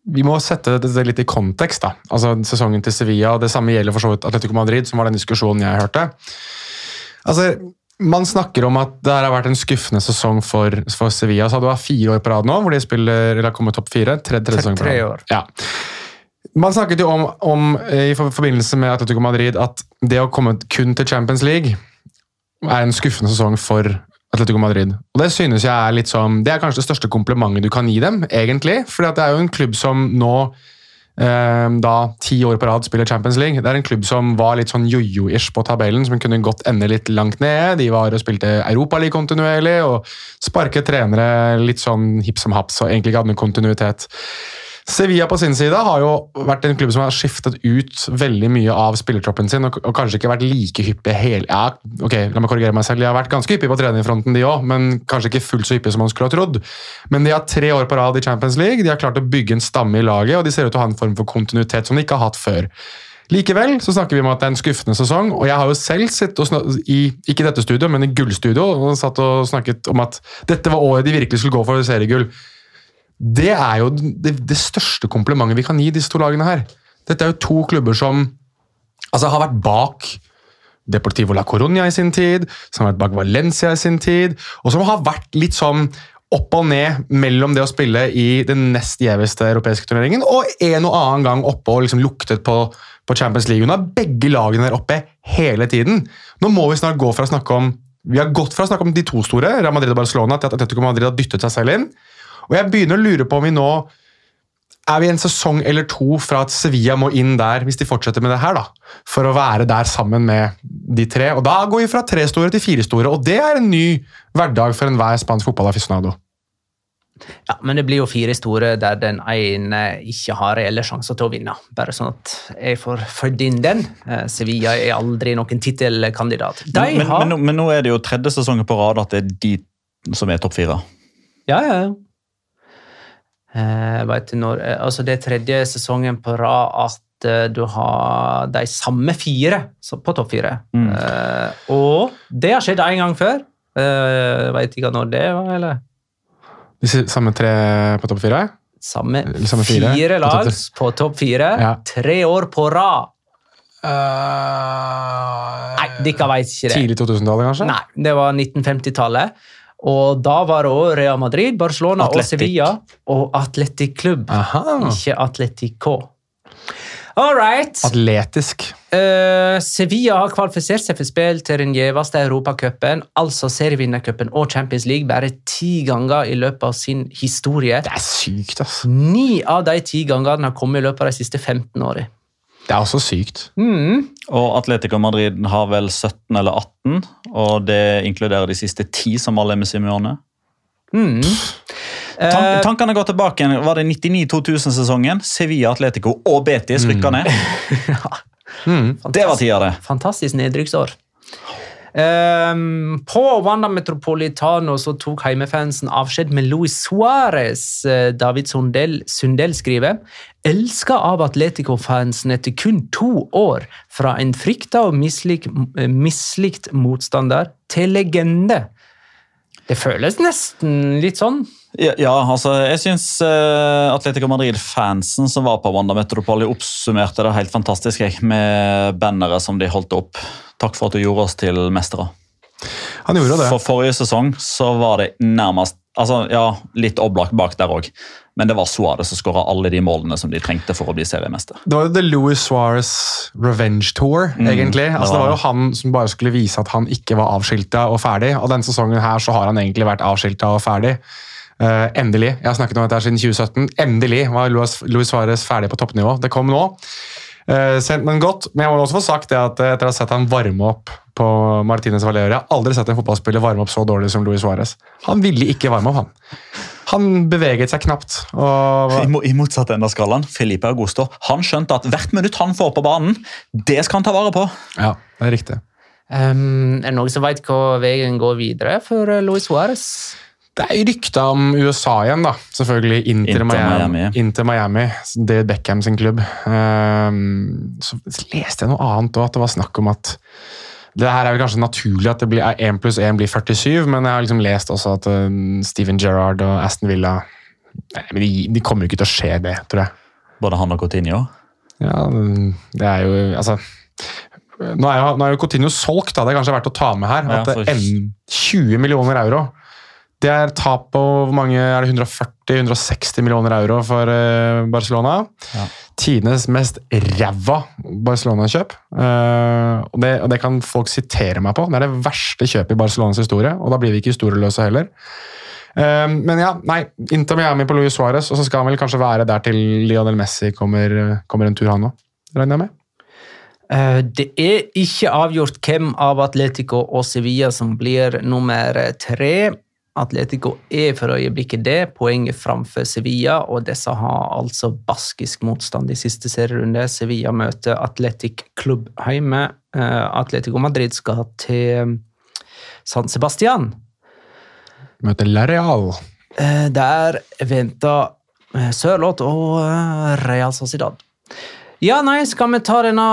vi må sette dette litt i kontekst. da. Altså Sesongen til Sevilla, og det samme gjelder for så vidt Atletico Madrid, som var den diskusjonen jeg hørte. Altså, Man snakker om at det har vært en skuffende sesong for, for Sevilla. så Det var fire år på rad nå hvor de spiller, eller har kommet topp fire. Tredje, tredje sesong på Tre rad. år. Ja. Man snakket jo om, om eh, i forbindelse med Atletico Madrid at det å komme kun til Champions League er en skuffende sesong for Atletico Madrid. Og Det synes jeg er litt som, det er kanskje det største komplimentet du kan gi dem, egentlig. at det er jo en klubb som nå, da ti år på rad, spiller Champions League. Det er en klubb som var litt sånn jojo-ish på tabellen, som kunne godt ende litt langt ned. De var og spilte Europaliga kontinuerlig og sparket trenere litt sånn hipp som haps og egentlig ikke hadde noen kontinuitet. Sevilla på sin side har jo vært en klubb som har skiftet ut veldig mye av spillertroppen sin, og, og kanskje ikke vært like hyppige hele Ja, ok, la meg korrigere meg selv. De har vært ganske hyppige på trenerfronten, de òg, men kanskje ikke fullt så hyppige som man skulle ha trodd. Men de har tre år på rad i Champions League, de har klart å bygge en stamme i laget, og de ser ut til å ha en form for kontinuitet som de ikke har hatt før. Likevel så snakker vi om at det er en skuffende sesong, og jeg har jo selv sittet og i ikke dette studio, men i gullstudio og satt og snakket om at dette var året de virkelig skulle gå for seriegull. Det er jo det, det største komplimentet vi kan gi disse to lagene her. Dette er jo to klubber som altså, har vært bak Deportivo la Coruña i sin tid, som har vært bak Valencia i sin tid, og som har vært litt sånn opp og ned mellom det å spille i den nest gjeveste europeiske turneringen og en og annen gang oppe og liksom luktet på, på Champions League. Nå er begge lagene der oppe hele tiden. Nå må vi snart gå fra å snakke om vi har gått fra å snakke om de to store, Real Madrid og Barcelona, til at Atletico Madrid har dyttet seg selv inn. Og jeg begynner å lure på om vi nå er vi en sesong eller to fra at Sevilla må inn der, hvis de fortsetter med det her, da, for å være der sammen med de tre. Og Da går vi fra tre store til fire store, og det er en ny hverdag for enhver spansk fotballaficionado. Ja, Men det blir jo fire store der den ene ikke har reelle sjanser til å vinne. Bare sånn at jeg får født inn den. Eh, Sevilla er aldri noen tittelkandidat. Men, men, har men, nå- men nå er det jo tredje sesongen på rad at det er de som er topp fire. Ja, ja, ja. Eh, vet du når, eh, altså det er tredje sesongen på rad at eh, du har de samme fire så- på topp fire. Mm. Uh, og det har skjedd en gang før. Uh, vet ikke når det var, eller? De samme tre på topp fire? Samme, samme fire fire, lag på topp fire. Ja. Tre år på rad. Nei, dere vet ikke det. Tidlig 2000-tallet, kanskje? Nei, det var 1950-tallet. Og da var det òg Real Madrid, Barcelona Atletic. og Sevilla og Atletic Klubb. Aha. Ikke Atletico. All right. Atletisk. Uh, Sevilla har kvalifisert seg for spill til den gjeveste europacupen, altså serievinnercupen og Champions League, bare ti ganger i løpet av sin historie. Det er sykt, ass. Ni av de ti gangene har kommet i løpet av de siste 15 årene. Det er også sykt. Mm. Og Atletico Madrid har vel 17 eller 18, og det inkluderer de siste ti som alle er med Simione. Mm. Tan Eh, tankene går tilbake igjen. Var det 99-2000-sesongen? Sevilla, Atletico og Betis rykka ned. Det var tida, det. Fantastisk nedrykksår. Ehm, på Wanda Metropolitano så tok heimefansen avskjed med Luis Suárez. Eh, David Sundell, Sundell skriver elska av Atletico-fansen etter kun to år fra en frykta og mislik, eh, mislikt motstander til legende. Det føles nesten litt sånn. Ja, ja altså, jeg syns uh, Atletico Madrid-fansen som var på Wanda Metropoli, oppsummerte det helt fantastisk jeg, med bannere som de holdt opp. Takk for at du gjorde oss til mestere. Han gjorde det. For forrige sesong så var det nærmest altså, ja, Litt Oblak bak der òg, men det var Suárez som skåra alle de målene som de trengte for å bli seriemester. Det var jo The Louis Suárez Revenge Tour, egentlig. Altså, det det var var jo han som bare skulle vise at han ikke var avskilta og ferdig. Og denne sesongen her så har han egentlig vært avskilta og ferdig. Eh, endelig. Jeg har snakket om dette siden 2017. Endelig var Luis, Luis Suárez ferdig på toppnivå. Det kom nå. Uh, sent, men godt. Men jeg må også få sagt det at eh, etter å ha sett han varme opp på Martinez Valera, jeg har aldri sett en fotballspiller varme opp så dårlig som Luis Suárez. Han ville ikke varme opp, han. Han beveget seg knapt. Og I, mo- I motsatt ende av skalaen, Felipe Augusto han skjønte at hvert minutt han får på banen, det skal han ta vare på. ja, det er riktig. Um, er det noen som vet hva veien går videre for eh, Luis Suárez? Det er rykta om USA igjen, da. Selvfølgelig. Inter, Inter Miami. Inter Miami. David Beckham sin klubb. Ehm, så leste jeg noe annet òg, at det var snakk om at det her er vel kanskje naturlig at det blir 1 pluss 1 blir 47, men jeg har liksom lest også at eh, Steven Gerrard og Aston Villa men de, de kommer jo ikke til å skje det, tror jeg. Både han og Coutinho. Ja, det er jo Altså Nå er jo, nå er jo Coutinho solgt, da. Det er kanskje verdt å ta med her. Ja, at for- en- 20 millioner euro. Det er tap på hvor mange er det 140-160 millioner euro for eh, Barcelona. Ja. Tidenes mest ræva Barcelona-kjøp. Eh, og, det, og det kan folk sitere meg på. Det er det verste kjøpet i Barcelonas historie, og da blir vi ikke historieløse heller. Eh, men ja, nei, Inter Miami på Luis Suárez, og så skal han vel kanskje være der til Lionel Messi kommer, kommer en tur, han òg. Regner jeg med. Det er ikke avgjort hvem av Atletico og Sevilla som blir nummer tre. Atletico er for øyeblikket det, poenget framfor Sevilla, og disse har altså baskisk motstand i siste serierunde. Sevilla møter Atletic Club hjemme. Eh, Atletico Madrid skal til San Sebastian. Møter La Real. Eh, Der venter eh, Sørloth og eh, Real Sociedad. Ja, nei, skal vi ta denne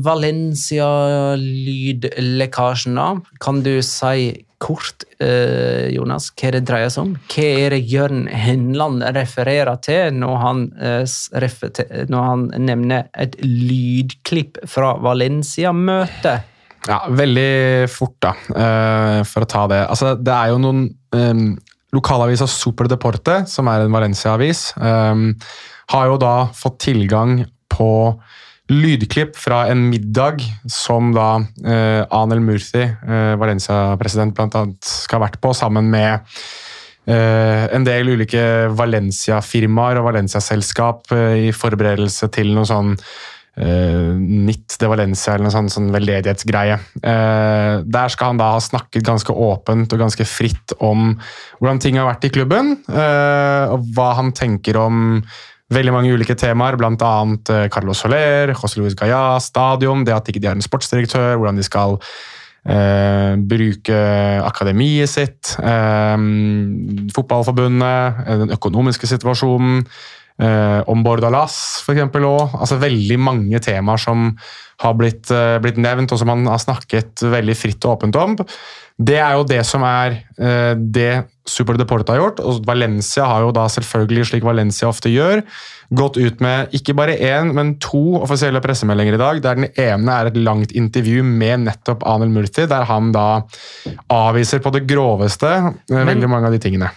Valencia-lydlekkasjen, da? Kan du si kort, eh, Jonas, hva det dreier seg om? Hva er det Jørn Henland refererer til når han, eh, refer når han nevner et lydklipp fra Valencia-møtet? Ja, veldig fort, da, eh, for å ta det. Altså, det er jo noen um, Lokalavisa Super Deporte, som er en Valencia-avis, um, har jo da fått tilgang på lydklipp fra en middag som da eh, Anel Murthy, eh, Valencia-president, annet skal ha vært på, sammen med eh, en del ulike Valencia-firmaer og Valencia-selskap eh, i forberedelse til noe sånn uh, Nitt de Valencia eller noe sånn, sånn veldedighetsgreie. Eh, der skal han da ha snakket ganske åpent og ganske fritt om hvordan ting har vært i klubben, eh, og hva han tenker om veldig mange ulike temaer, bl.a. Uh, Carlos Soler, José Luis Gaya, stadion, det at ikke de har en sportsdirektør, hvordan de skal eh, bruke akademiet sitt, eh, fotballforbundet, eh, den økonomiske situasjonen, eh, om Bordalas f.eks. òg. Altså veldig mange temaer som har blitt, eh, blitt nevnt, og som han har snakket veldig fritt og åpent om. Det er jo det som er eh, det Super Deporte har gjort. og Valencia har jo da selvfølgelig, slik Valencia ofte gjør, gått ut med ikke bare én, men to offisielle pressemeldinger i dag. der Den ene er et langt intervju med nettopp Anel Murthy, der han da avviser på det groveste men, veldig mange av de tingene.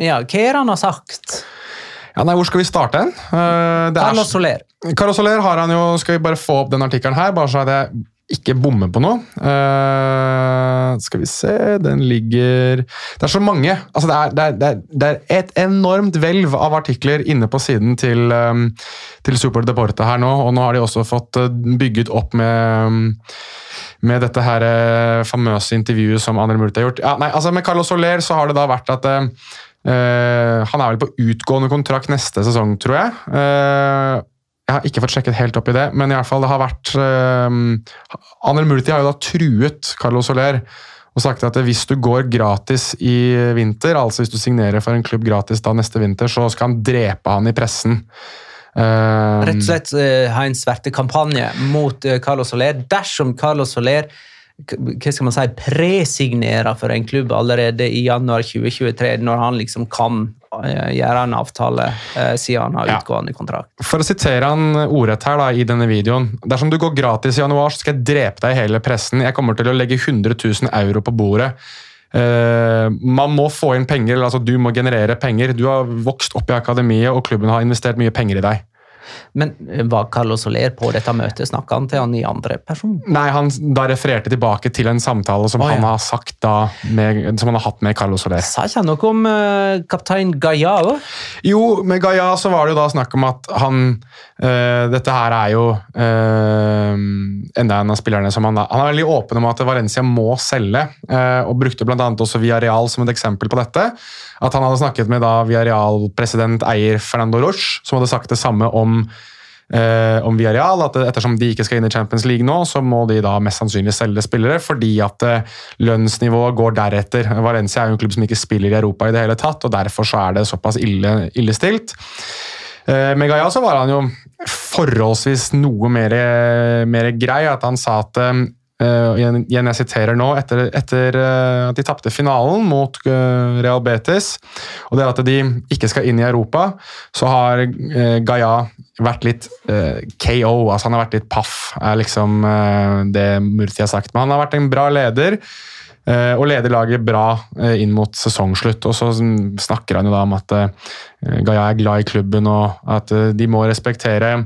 Ja, hva er det han har sagt? Ja, nei, Hvor skal vi starte hen? Eh, det Carlos Soler. Carlos Soler har han jo Skal vi bare få opp den artikkelen her, bare så er jeg ikke bomme på noe. Uh, skal vi se Den ligger Det er så mange. Altså, det, er, det, er, det, er, et enormt hvelv av artikler inne på siden til, um, til Super Deporte her nå, og nå har de også fått uh, bygget opp med um, med dette her eh, famøse intervjuet som André Murti har gjort. Ja, nei, altså Med Carlos Soler så har det da vært at eh, eh, Han er vel på utgående kontrakt neste sesong, tror jeg. Eh, jeg har ikke fått sjekket helt opp i det, men i alle fall det har vært uh, Anel Multi har jo da truet Carlos Soler og sagt at hvis du går gratis i vinter, altså hvis du signerer for en klubb gratis da neste vinter, så skal han drepe han i pressen. Uh, Rett og slett uh, ha en svertekampanje mot uh, Carlos Soler. Dersom Carlos Soler hva skal man si, presignerer for en klubb allerede i januar 2023, når han liksom kan eh, gjøre en avtale eh, siden han har utgående kontrakt. For å sitere han ordrett her da, i denne videoen. Dersom du går gratis i januar, så skal jeg drepe deg i hele pressen. Jeg kommer til å legge 100 000 euro på bordet. Uh, man må få inn penger, altså du må generere penger. Du har vokst opp i akademiet, og klubben har investert mye penger i deg. Men eh, var Carlos Soler på dette møtet? Snakka han til han i andre person? Nei, han da refererte tilbake til en samtale som oh, ja. han har sagt da, med, som han har hatt med Carlos Soler. Sa ikke han noe om uh, kaptein Gaia òg? Jo, med Gaia så var det jo da snakk om at han uh, Dette her er jo uh, enda en av spillerne som han da Han er veldig åpen om at Valencia må selge, og brukte bl.a. også Villarreal som et eksempel på dette. At han hadde snakket med da Villarreal-president eier Fernando Roche, som hadde sagt det samme om eh, om Villarreal, at ettersom de ikke skal inn i Champions League nå, så må de da mest sannsynlig selge spillere, fordi at eh, lønnsnivået går deretter. Valencia er jo en klubb som ikke spiller i Europa i det hele tatt, og derfor så er det såpass ille, ille stilt. Eh, Med Gaia så var han jo forholdsvis noe mer, mer grei, at han sa at eh, igjen, jeg siterer nå, etter, etter uh, at de tapte finalen mot uh, Real Betis, og det at de ikke skal inn i Europa, så har Gaia vært litt uh, KO, altså han har vært litt paff, er liksom uh, det Murti har sagt. Men han har vært en bra leder, uh, og leder laget bra eh, inn mot sesongslutt. Og så snakker han jo da om at eh, Gaia er glad i klubben, og at eh, de må respektere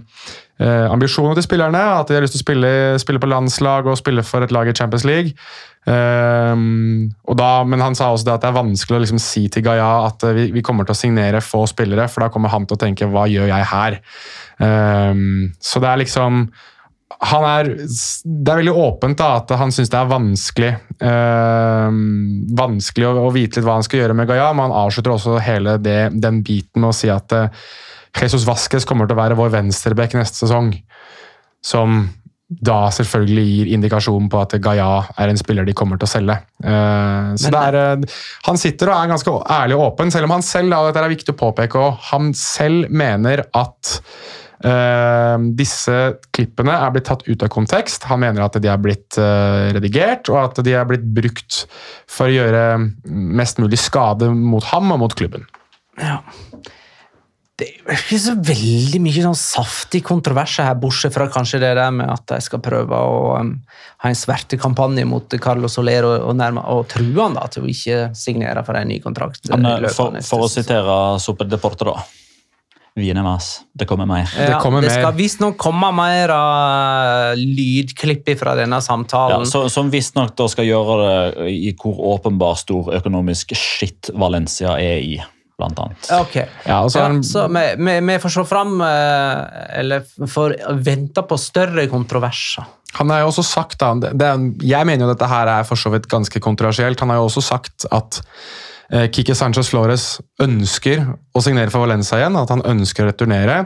eh, ambisjonene til spillerne. At de har lyst til å spille, spille på landslag og spille for et lag i Champions League. Og da, men han sa også det at det er vanskelig å liksom si til Gaia at eh, vi, vi kommer til å signere få spillere, for da kommer han til å tenke 'hva gjør jeg her'? Ehm, så det er liksom er, det er veldig åpent da, at han syns det er vanskelig ehm, vanskelig å, å vite litt hva han skal gjøre med Gaia, men han avslutter også hele det, den biten med å si at eh, Jesus Vasques kommer til å være vår venstreback neste sesong. Som da selvfølgelig gir indikasjon på at Gaia er en spiller de kommer til å selge. Eh, så det er, eh, Han sitter og er ganske ærlig og åpen, selv om han selv da, og dette er viktig å påpeke, og han selv mener at uh, disse klippene er blitt tatt ut av kontekst. Han mener at de er blitt uh, redigert, og at de er blitt brukt for å gjøre mest mulig skade mot ham og mot klubben. Ja. Det er ikke så veldig mye sånn saftig kontroverser her, bortsett fra kanskje det der med at de skal prøve å um, ha en svertekampanje mot Carlos Soler og, og, nærme, og true han da, til å ikke signere for en ny kontrakt. Men, løpet av for, for å sitere Super Deporte, da. Viene mas. Det kommer mer. Det Ja, kommer det skal visstnok komme mer uh, lydklipp fra denne Ja, samtalen. så, som visstnok skal gjøre det i hvor åpenbar stor økonomisk skitt Valencia er i, blant annet. Ok. Ja, og så Ja, så vi, vi, vi får se fram eh, Eller får vente på større kontroverser. Han har jo også sagt, da, det, det, er- Jeg mener jo dette her er for så vidt ganske kontroversielt. Han har jo også sagt at eh, Kike Sanchez Flores ønsker å signere for Valencia igjen, at han ønsker å returnere.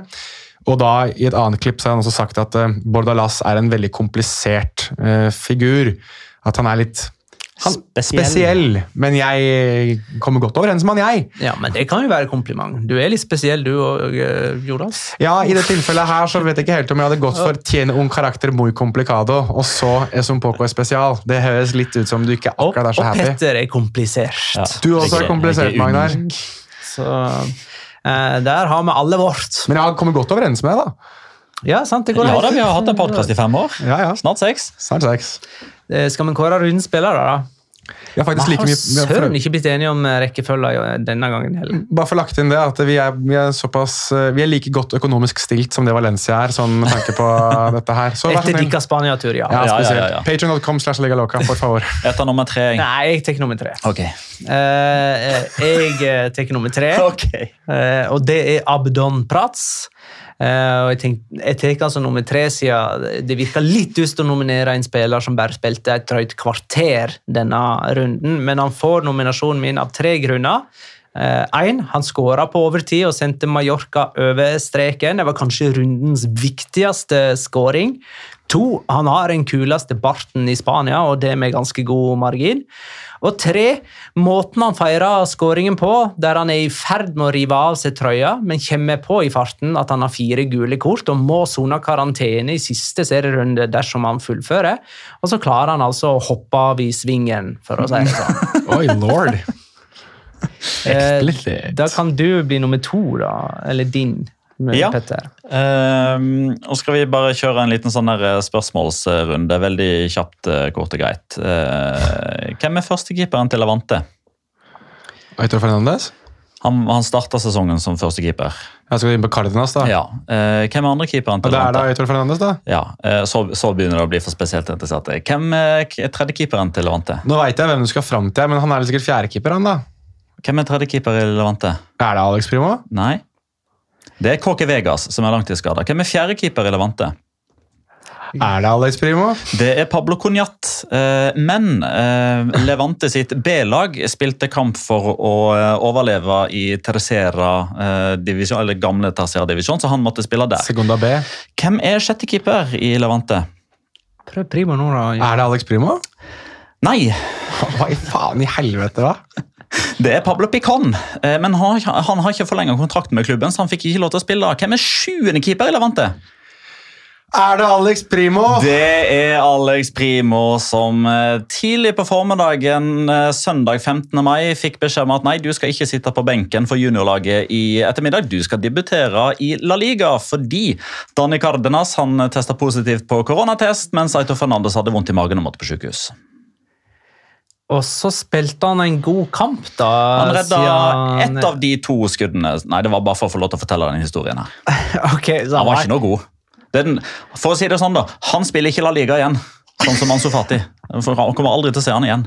Og da I et annet klipp så har han også sagt at eh, Bordalas er en veldig komplisert eh, figur. At han er litt han, Spesiell. spesiell. Men jeg kommer godt overens med han, jeg. Ja, men det kan jo være kompliment. Du er litt spesiell, du og eh, Jonas. Ja, I det tilfellet her så vet jeg ikke helt om jeg hadde gått for Tiene un karakter muy complicado og så es un poco especial. Det høres litt ut som du ikke akkurat er så happy. Og Petter er komplisert. Ja. Du også er komplisert, er Magnar. Så eh, der har vi alle vårt. Men jeg har kommet godt overens med deg, da. Ja, sant, det går Ja da, Vi har hatt en podkast i fem år. Ja, ja. Snart seks. Snart seks. Eh, Skal vi kåre rundens spillere, da? Vi har like mye vi har søren ikke blitt enige om rekkefølgen denne gangen heller. Bare for lagt inn det, at vi er, vi er såpass eh, Vi er like godt økonomisk stilt som det Valencia er, sånn med tanke på dette her. Så Etter snill. Spania-tur, ja. Ja, Ja, ja, ja, Patrion.com slash legaloca, for favor. Etter nummer tre. jeg. Nei, jeg tar nummer tre. Ok. Uh, jeg eh, tar nummer tre, okay. uh, og det er Abdon Prats. Eh, og jeg, tenkte, jeg tar altså nummer tre siden det virker litt dust å nominere en spiller som bare spilte et drøyt kvarter denne runden, men han får nominasjonen min av tre grunner. Én, han skåra på overtid og sendte Mallorca over streken. Det var kanskje rundens viktigste skåring. To, han har den kuleste barten i Spania, og det med ganske god margin. Og tre, måten han feirer skåringen på, der han er i ferd med å rive av seg trøya, men kommer på i farten at han har fire gule kort og må sone karantene i siste serierunde dersom han fullfører. Og så klarer han altså å hoppe av i svingen, for å si det sånn. Oi, lord. Eh, da kan du bli nummer to, da. Eller din, Ja. Petter. Um, og skal vi bare kjøre en liten sånn der eh, spørsmålsrunde. Veldig kjapt, eh, kort og greit. Uh, hvem er førstekeeperen til Levante? Aitor Fernandes? Han, han starta sesongen som førstekeeper. Jeg skal inn på Cardenas, da. Ja. Uh, hvem er andrekeeperen keeperen til det er da Levante? Aitor Fernandes, da? Ja, uh, så, så begynner det å bli for spesielt interessert. Hvem er tredje tredjekeeperen til Levante? Nå veit jeg hvem du skal fram til, men han er sikkert fjerdekeeper, han da? Hvem er tredjekeeper i Levante? Er det Alex Primo? Nei. Det er KK Vegas som er langtidsskada. Hvem er fjerdekeeper i Levante? Er det Alex Primo? Det er Pablo Conjat. Eh, men eh, Levante sitt B-lag spilte kamp for å eh, overleve i Tercera divisjon, eller gamle Tercera divisjon, så han måtte spille der. Segunda B. Hvem er sjettekeeper i Levante? Prøv Primo nå, da. Er det Alex Primo? Nei, Hva i faen i helvete, da? Det er Pablo Picon. Eh, men han, har ikke- han har ikke forlenga kontrakten med klubben, så han fikk ikke lov til å spille. Hvem er sjuende keeper i Levante? Er det Alex Primo? Det er Alex Primo som eh, tidlig på formiddagen eh, søndag 15. mai fikk beskjed om at nei, du skal ikke sitte på benken for juniorlaget i ettermiddag. Du skal debutere i La Liga fordi Dani Cardenas han testa positivt på koronatest, mens Aito Fernandes hadde vondt i magen og måtte på sykehus. Og så spilte han en god kamp, da. Han redda siden- ett av de to skuddene. Nei, det var bare for å få lov til å fortelle den historien her. okay, Han var ikke noe god. Den, for å si det sånn, da. Han spiller ikke La Liga igjen, sånn som Ansu Fati. For Han kommer aldri til å se han igjen.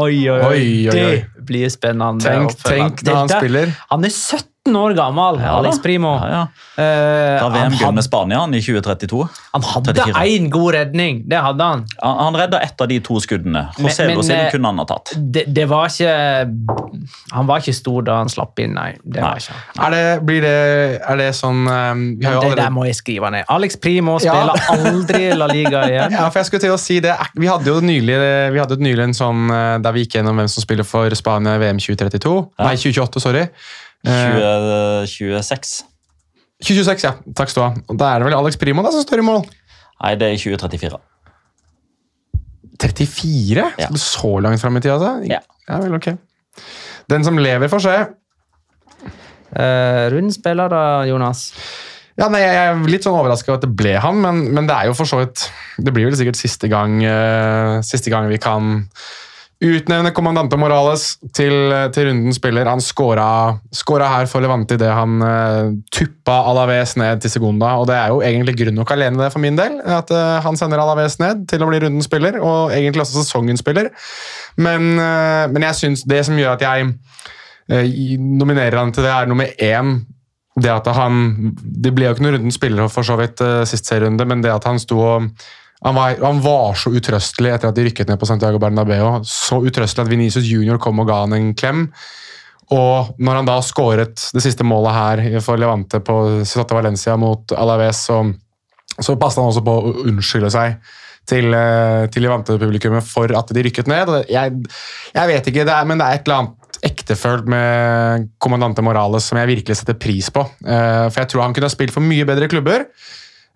Oi, oi, oi. Oi, oi, oi. Det blir spennende. Tenk- tenk når han spiller. Han er 17 år gammel, Ja, Alex. Primo. Ja, ja. Eh, Da han, VM-gull med Spania i 2032. han hadde 34. én god redning, det hadde han. Han, han redda ett av de to skuddene. José sin eh, kunne han ha tatt. Det, det var ikke Han var ikke stor da han slapp inn, nei. Det var Nei. ikke han. Er det, blir det, er det sånn um, vi har jo Det der må jeg skrive ned. Alex Primo Ja. spiller aldri La Liga igjen. ja, for jeg skulle til å si det. Vi hadde jo nylig, vi hadde nylig en sånn der vi gikk gjennom hvem som spiller for Spania i VM 2032. Ja. Nei, 2028, sorry. Eh, 20, 26. 2026, ja. Takk skal du ha. Og Da er det vel Alex Primo da som står i mål. Nei, det er i 2034. 34? Ja. Skal du så langt fram i tid, altså? Ja. ja vel, ok. Den som lever, får se. Uh, Rund spiller da, Jonas. Ja, nei, Jeg er litt sånn overraska over at det ble han, men, men det er jo for så vidt Det blir vel sikkert siste gang, uh, siste gang vi kan utnevne kommandante Morales til, til rundens spiller. Han scora, her for Levante idet han uh, tuppa Alaves ned til Segunda. og Det er jo egentlig grunn nok alene det for min del, at uh, han sender Alaves ned til å bli rundens spiller, og egentlig også sesongens spiller. Men, uh, men jeg synes det som gjør at jeg uh, nominerer han til det, er nummer én det at han Det ble jo ikke noen rundens spiller for så vidt sist serierunde, men det at han sto og han var, han var så utrøstelig etter at de rykket ned på Santiago Bernabeu. Så utrøstelig at Venicius Junior kom og ga han en klem. Og når han da skåret det siste målet her for Levante på Ciudad Valencia mot Alaves, så, så passet han også på å unnskylde seg til, eh, til Levante-publikummet for at de rykket ned. Jeg, jeg vet ikke, det er, men det er et eller annet ektefølt med kommandante Morales som jeg virkelig setter pris på. Eh, For jeg tror han kunne ha spilt for mye bedre klubber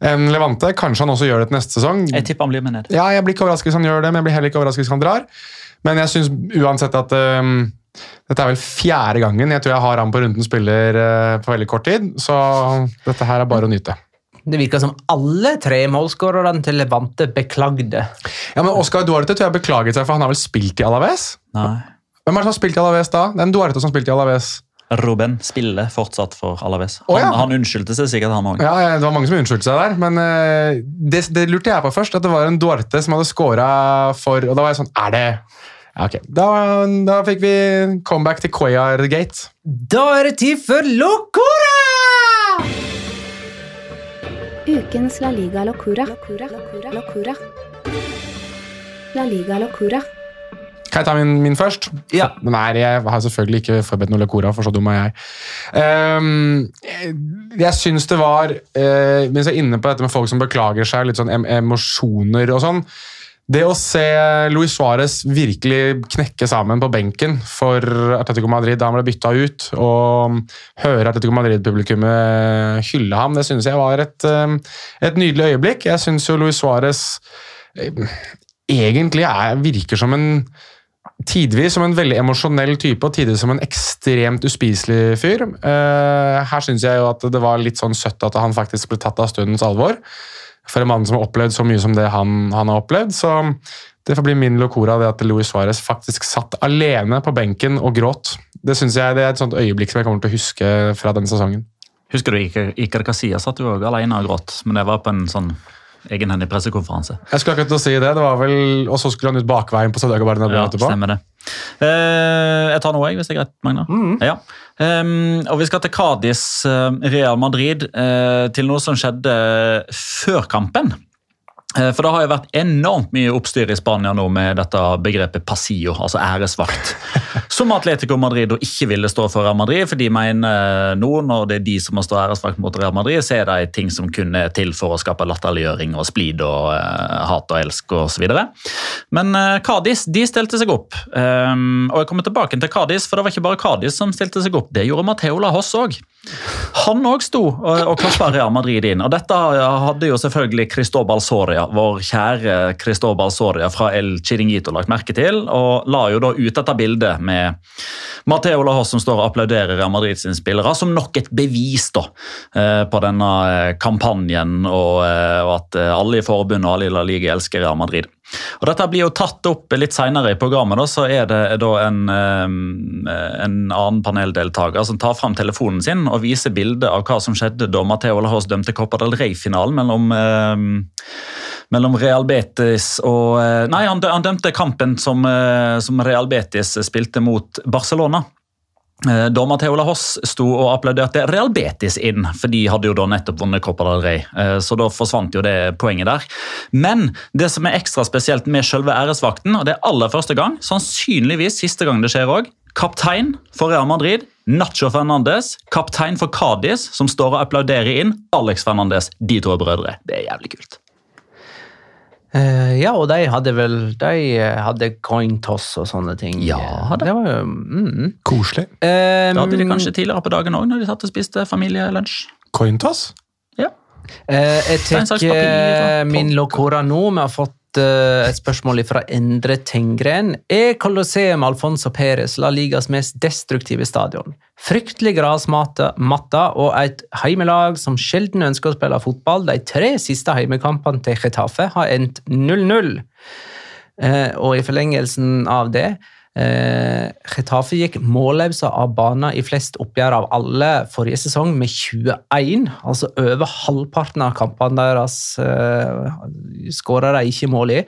enn Levante. Kanskje han også gjør det til neste sesong. Jeg tipper han blir med ned. Ja, jeg blir ikke overrasket hvis han gjør det, men jeg blir heller ikke overrasket hvis han drar. Men jeg syns uansett at um, dette er vel fjerde gangen jeg tror jeg har han på runden spiller uh, på veldig kort tid, så dette her er bare å nyte. Det virker som alle tre målskårerne til Levante beklagde. Ja, men Oscar Duarte tror jeg beklaget seg, for han har vel spilt i Alaves? Nei. Hvem er det som har spilt i Alaves da? Det er en Duarte som har spilt i Alaves. Ruben spiller fortsatt for Alaves. Han, Han, ja. han unnskyldte seg sikkert, han òg. Ja, Det var mange som unnskyldte seg der, men uh, det, det lurte jeg på først. At det var en Duarte som hadde scora for Og da var jeg sånn Er det ja, ok. Da, da fikk vi comeback til Cuellar-gate. Da er det tid for Locora! Ukens La Liga Locura. Locura. Locura. La Liga Locura. Kan jeg ta min, min først? Ja. Er, jeg har selvfølgelig ikke forberedt noe Lecora, for så dum er jeg. Um, jeg jeg syns det var uh, Mens jeg er inne på dette med folk som beklager seg, litt sånn em emosjoner og sånn Det å se Luis Suárez virkelig knekke sammen på benken for Atletico Madrid da han ble bytta ut, og høre Atletico Madrid-publikummet hylle ham, det syns jeg var et, eh, et nydelig øyeblikk. Jeg syns jo Luis Suárez eh, egentlig er, virker som en Tidvis som en veldig emosjonell type, og tidvis som en ekstremt uspiselig fyr. Uh, her syns jeg jo at det var litt sånn søtt at han faktisk ble tatt av stundens alvor. For en mann som har opplevd så mye som det han, han har opplevd. Så det får bli min locora, det at Luis Suárez faktisk satt alene på benken og gråt. Det synes jeg det er et sånt øyeblikk som jeg kommer til å huske fra denne sesongen. Husker du Iker, Iker Casillas satt jo òg alene og gråt, men det var på en sånn egenhendig pressekonferanse. Jeg skulle akkurat til å si det, det var vel, Og så skulle han ut bakveien på Santiago Bernabeu Ja, etterpå. stemmer det. Eh, jeg tar noe, jeg, hvis det er greit, Magna. Ja. Ehm, og vi skal til Cádiz, eh, Real Madrid, eh, til noe som skjedde før kampen. Eh, For det har jo vært enormt mye oppstyr i Spania nå med dette begrepet pasio, altså æresvakt. Som Atletico Madrid og ikke ville stå for Real Madrid, for de mener nå, når det er de som må stå æresvakt mot Real Madrid, så er det ting som kun er til for å skape latterliggjøring og splid og uh, hat og elsk osv. Men uh, Cádiz de stilte seg opp. Um, og jeg kommer tilbake til Cádiz, for det var ikke bare Cádiz som stilte seg opp. Det gjorde Mateo Lahos òg. Han òg sto og, og Real Madrid inn. Og dette hadde jo selvfølgelig Cristobal Soria, vår kjære Cristobal Soria fra El Chiringuito lagt merke til, og la jo da ut dette bildet med Mateo Lahos som står og applauderer Real Madrid sine spillere, som nok et bevis da eh, på denne eh, kampanjen og, eh, at alle i forbundet og alle i La Liga elsker Real Madrid. Og Dette blir jo tatt opp litt senere i programmet. da, Så er det da en, en annen paneldeltaker som tar fram telefonen sin og viser bilde av hva som skjedde da Mateo Lahos dømte Copa del Rey-finalen mellom mellom Real Betis og eh, Nei, han, dømte kampen som, eh, som Real Betis spilte mot Barcelona. Eh, Theola Hoss sto og applauderte Real Betis inn, for de hadde jo da nettopp vunnet Copa del Rey. eh, Så da forsvant jo det poenget der. Men det som er ekstra spesielt med selve æresvakten, og det er aller første gang, sannsynligvis siste gang det skjer òg, kaptein for Real Madrid, Nacho Fernandes, kaptein for Cádiz, som står og applauderer inn, Alex Fernandes. De to er brødre. Det er jævlig kult. Eh, ja, og de hadde vel De eh, hadde coin toss og sånne ting. Ja, det. det var jo mm. Koselig. Um, Det hadde de kanskje tidligere på dagen òg, når de satt og spiste familielunsj. Coin toss? jeg Uh, jeg tar min. Locora nå. Vi har fått eh, et spørsmål fra Endre Tengren. Er Colosseum Alfonso Perez La Ligas mest destruktive stadion? Fryktelig grasmatte og et heimelag som sjelden ønsker å spille fotball. De tre siste heimekampene til Getafe har endt 0-0. Eh, og i forlengelsen av det eh, Getafe gikk målløse av banen i flest oppgjør av alle forrige sesong, med 21. Altså over halvparten av kampene deres eh, skåra de ikke mål i.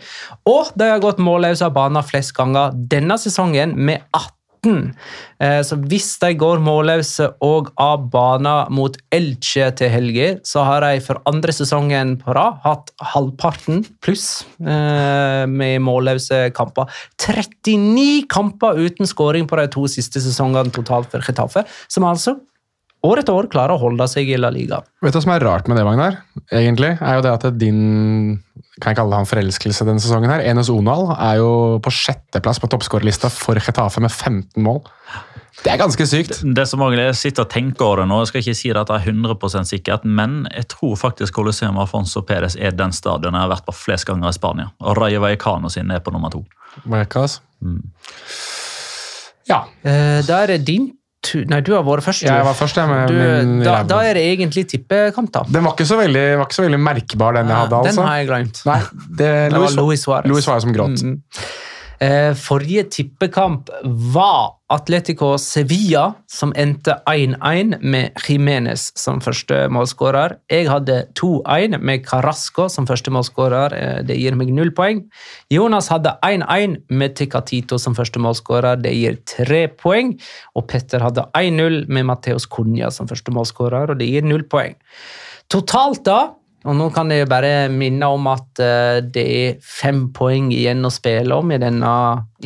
Og de har gått målløse av banen flest ganger denne sesongen, med 18. Eh, Så hvis de går målløse og av banen mot Elche til helga, så har de for andre sesongen på rad hatt halvparten pluss eh, med målløse kamper. 39 kamper uten skåring på de to siste sesongene totalt for Getafe, som altså år etter år klarer å holde seg i La Liga. Vet du hva som er rart med det, Magnar? Egentlig, er jo det at din kan jeg kalle han forelskelse denne sesongen her, Enes Onal, er jo på sjetteplass på toppskårerlista for Getafe med 15 mål. Det er ganske sykt. Det som også, Jeg sitter og tenker over det nå, jeg skal ikke si det at det er 100% sikkert, men jeg tror faktisk Coliseum Afonso Perez er den stadionet jeg har vært på flest ganger i Spania. Og Rayo Vallecano sin er på nummer to. Mm. Ja. Eh, der er din Nei, du har vært først. du. Jeg var først, jeg, med Du, min da, da er det egentlig tippekamp, da. Den var ikke så veldig, var ikke så veldig merkbar, den jeg hadde. altså. Den har jeg glemt. Nei, det, Det var Louis Suárez. Louis Suárez som gråt. Mm. Eh, forrige tippekamp var Atletico Sevilla, som endte 1-1 med Jimenez som første målskårer. Jeg hadde 2-1 med Carrasco som første målskårer. Eh, det gir meg null poeng. Jonas hadde 1-1 med Ticatito som første målskårer. Det gir tre poeng. Og Petter hadde 1-0 med Mateos Cunha som første målskårer, og det gir null poeng. Totalt da, og nå kan jeg bare minne om at eh, det er fem poeng igjen å spille om i denne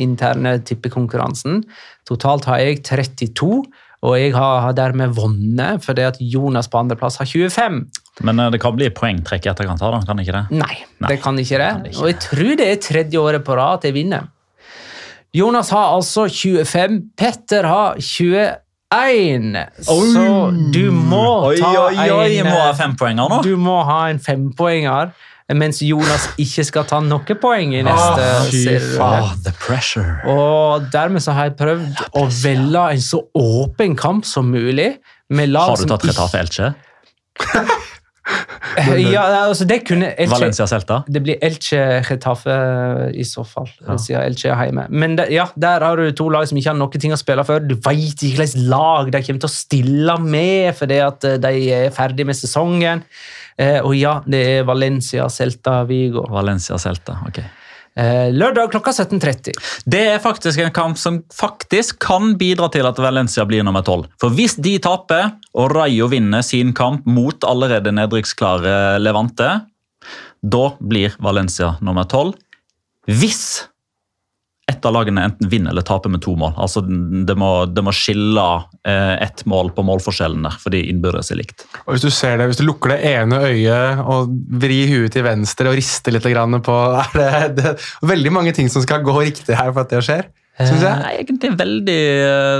interne tippekonkurransen. Totalt har jeg 32, og jeg har, dermed vunnet fordi at Jonas på andreplass har 25. Men eh, det kan bli poengtrekk i etterkant da? Kan ikke det? Nei, Nei, det kan ikke det. kan det ikke. Og jeg tror det er tredje året på rad at jeg vinner. Jonas har altså 25, Petter har 21. Så du må ta en må ha fempoenger nå. Du må ha en fempoenger, mens Jonas ikke skal ta noen poeng i neste oh, pressure. Og dermed så har jeg prøvd å velge en så åpen kamp som mulig. Har du tatt Retafe Elche? ikke- Ja, altså det kunne Elche- Valencia Celta? Det blir Elche Getafe i så fall, siden Elche er hjemme. Men det, ja, der har du to lag som ikke har noen ting å spille for. Du veit ikke hvilket lag de kommer til å stille med fordi at eh, de er ferdig med sesongen. Eh, og ja, det er Valencia, Celta, Vigo. Valencia Celta, ok. Eh, lørdag klokka 17.30. Det er faktisk en kamp som faktisk kan bidra til at Valencia blir nummer 12. For hvis de taper, og Rayo vinner sin kamp mot allerede nedrykksklare Levante, da blir Valencia nummer 12. Hvis ett av lagene enten vinner eller taper med to mål. Altså Det må, det må skille eh, ett mål på målforskjellene, for fordi innbyrdes er likt. Og hvis du ser det, hvis du lukker det ene øyet og vrir huet til venstre og rister litt grann på er det, det er veldig mange ting som skal gå riktig her for at det skjer. Synes jeg. Nei, egentlig veldig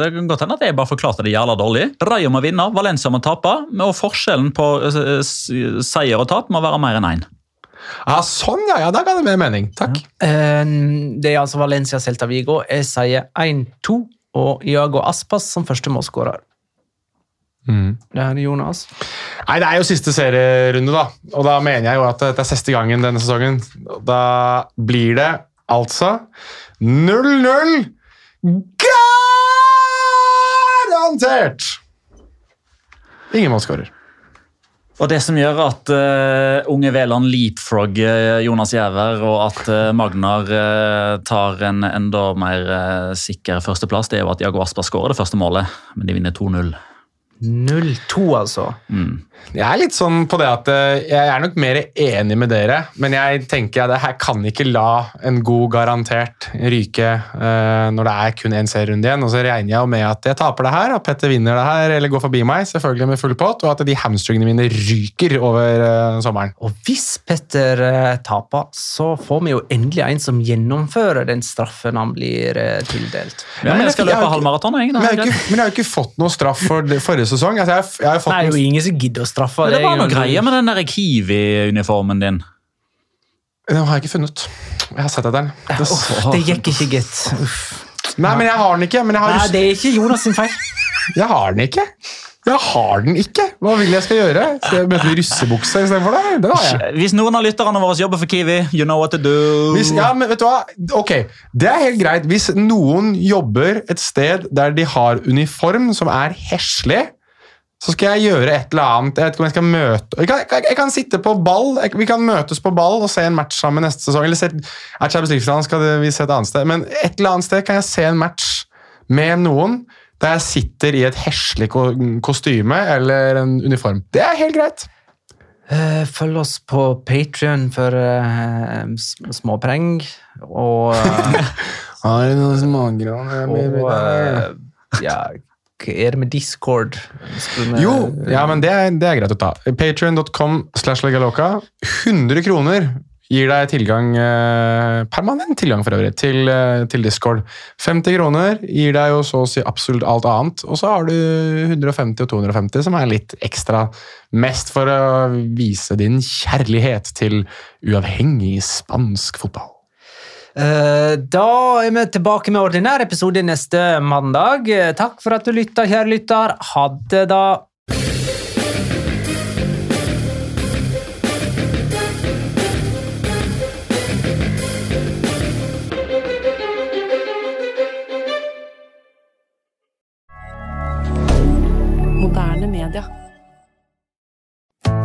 Det kan godt hende at jeg bare forklarte det jævla dårlig. Rayo må vinne, Valencia må tape, og forskjellen på eh, seier og tap må være mer enn én. Ja, sånn, ja. ja da ga det mer mening. Takk. Ja. det er altså Valencia, Celta, Vigo. Jeg sier 1-2 og Iago Aspas som første målskårer. Mm. Det her er Jonas. Nei, Det er jo siste serierunde, da. Og da mener jeg jo at det er siste gangen denne sesongen. Da blir det altså 0-0 garantert! Ingen målskårer. Og det som gjør at uh, unge Veland leapfrogger Jonas Giæver, og at uh, Magnar uh, tar en enda mer eh, sikker førsteplass, det er jo at Jago Asper skårer det første målet, men de vinner 2-0. 0-2, altså. Jeg er litt sånn på det at eh, jeg er nok mer enig med dere, men jeg tenker at jeg kan ikke la en god garantert ryke uh, når det er kun én serierunde igjen. Og så regner jeg med at jeg taper det her, at Petter vinner det her eller går forbi meg, selvfølgelig med full pott, og at de hamstringene mine ryker over uh, sommeren. Og hvis Petter uh, taper, så får vi jo endelig en som gjennomfører den straffen han blir tildelt. Ja, men jeg skal løpe halvmaraton, jeg. Da. men jeg har jo ikke fått noe straff for det forrige sesong. Altså, jeg, jeg har fått Nei, det er jo ingen som gidder å straffe deg. det var noe greier med den Kiwi-uniformen din. Den har jeg ikke funnet. Jeg har sett etter den. Det, oh, Det gikk ikke, gitt. Nei, men jeg har den ikke. Men jeg har, Nei, det er ikke Jonas sin feil. jeg har den ikke. Jeg har den ikke! Hva vil jeg skal gjøre? Skal jeg møte i russebukse istedenfor det? Den har jeg. Hvis noen av lytterne våre jobber for Kiwi, you know what to do. Hvis, ja, men vet du hva? Ok, Det er helt greit. Hvis noen jobber et sted der de har uniform som er heslig, så skal jeg gjøre et eller annet. Jeg vet ikke om jeg skal møte Jeg kan, jeg, jeg kan sitte på ball. Jeg, vi kan møtes på ball og se en match sammen neste sesong. Eller se, er Champions League-finalen skal vi se et annet sted. Men et eller annet sted kan jeg se en match med noen der jeg sitter i et heslig ko kostyme eller en uniform. Det er helt greit. Eh, Følg oss på Patrion for uh, småpreng. Og, Har du noen smågrån? og eh, ja, er det med Discord? Jo, ja, men det er, det er greit å ta. Patrion.com slash legaloka. 100 kroner gir deg tilgang, eh, permanent tilgang for øvrig, til, eh, til Discord. 50 kroner gir deg jo så å si absolutt alt annet. Og så har du 150 og 250, som er litt ekstra. Mest for å vise din kjærlighet til uavhengig spansk fotball. Eh, Da er vi tilbake med ordinær episode neste mandag. Eh, Takk for at du lytta, kjære lytter. Ha det, da.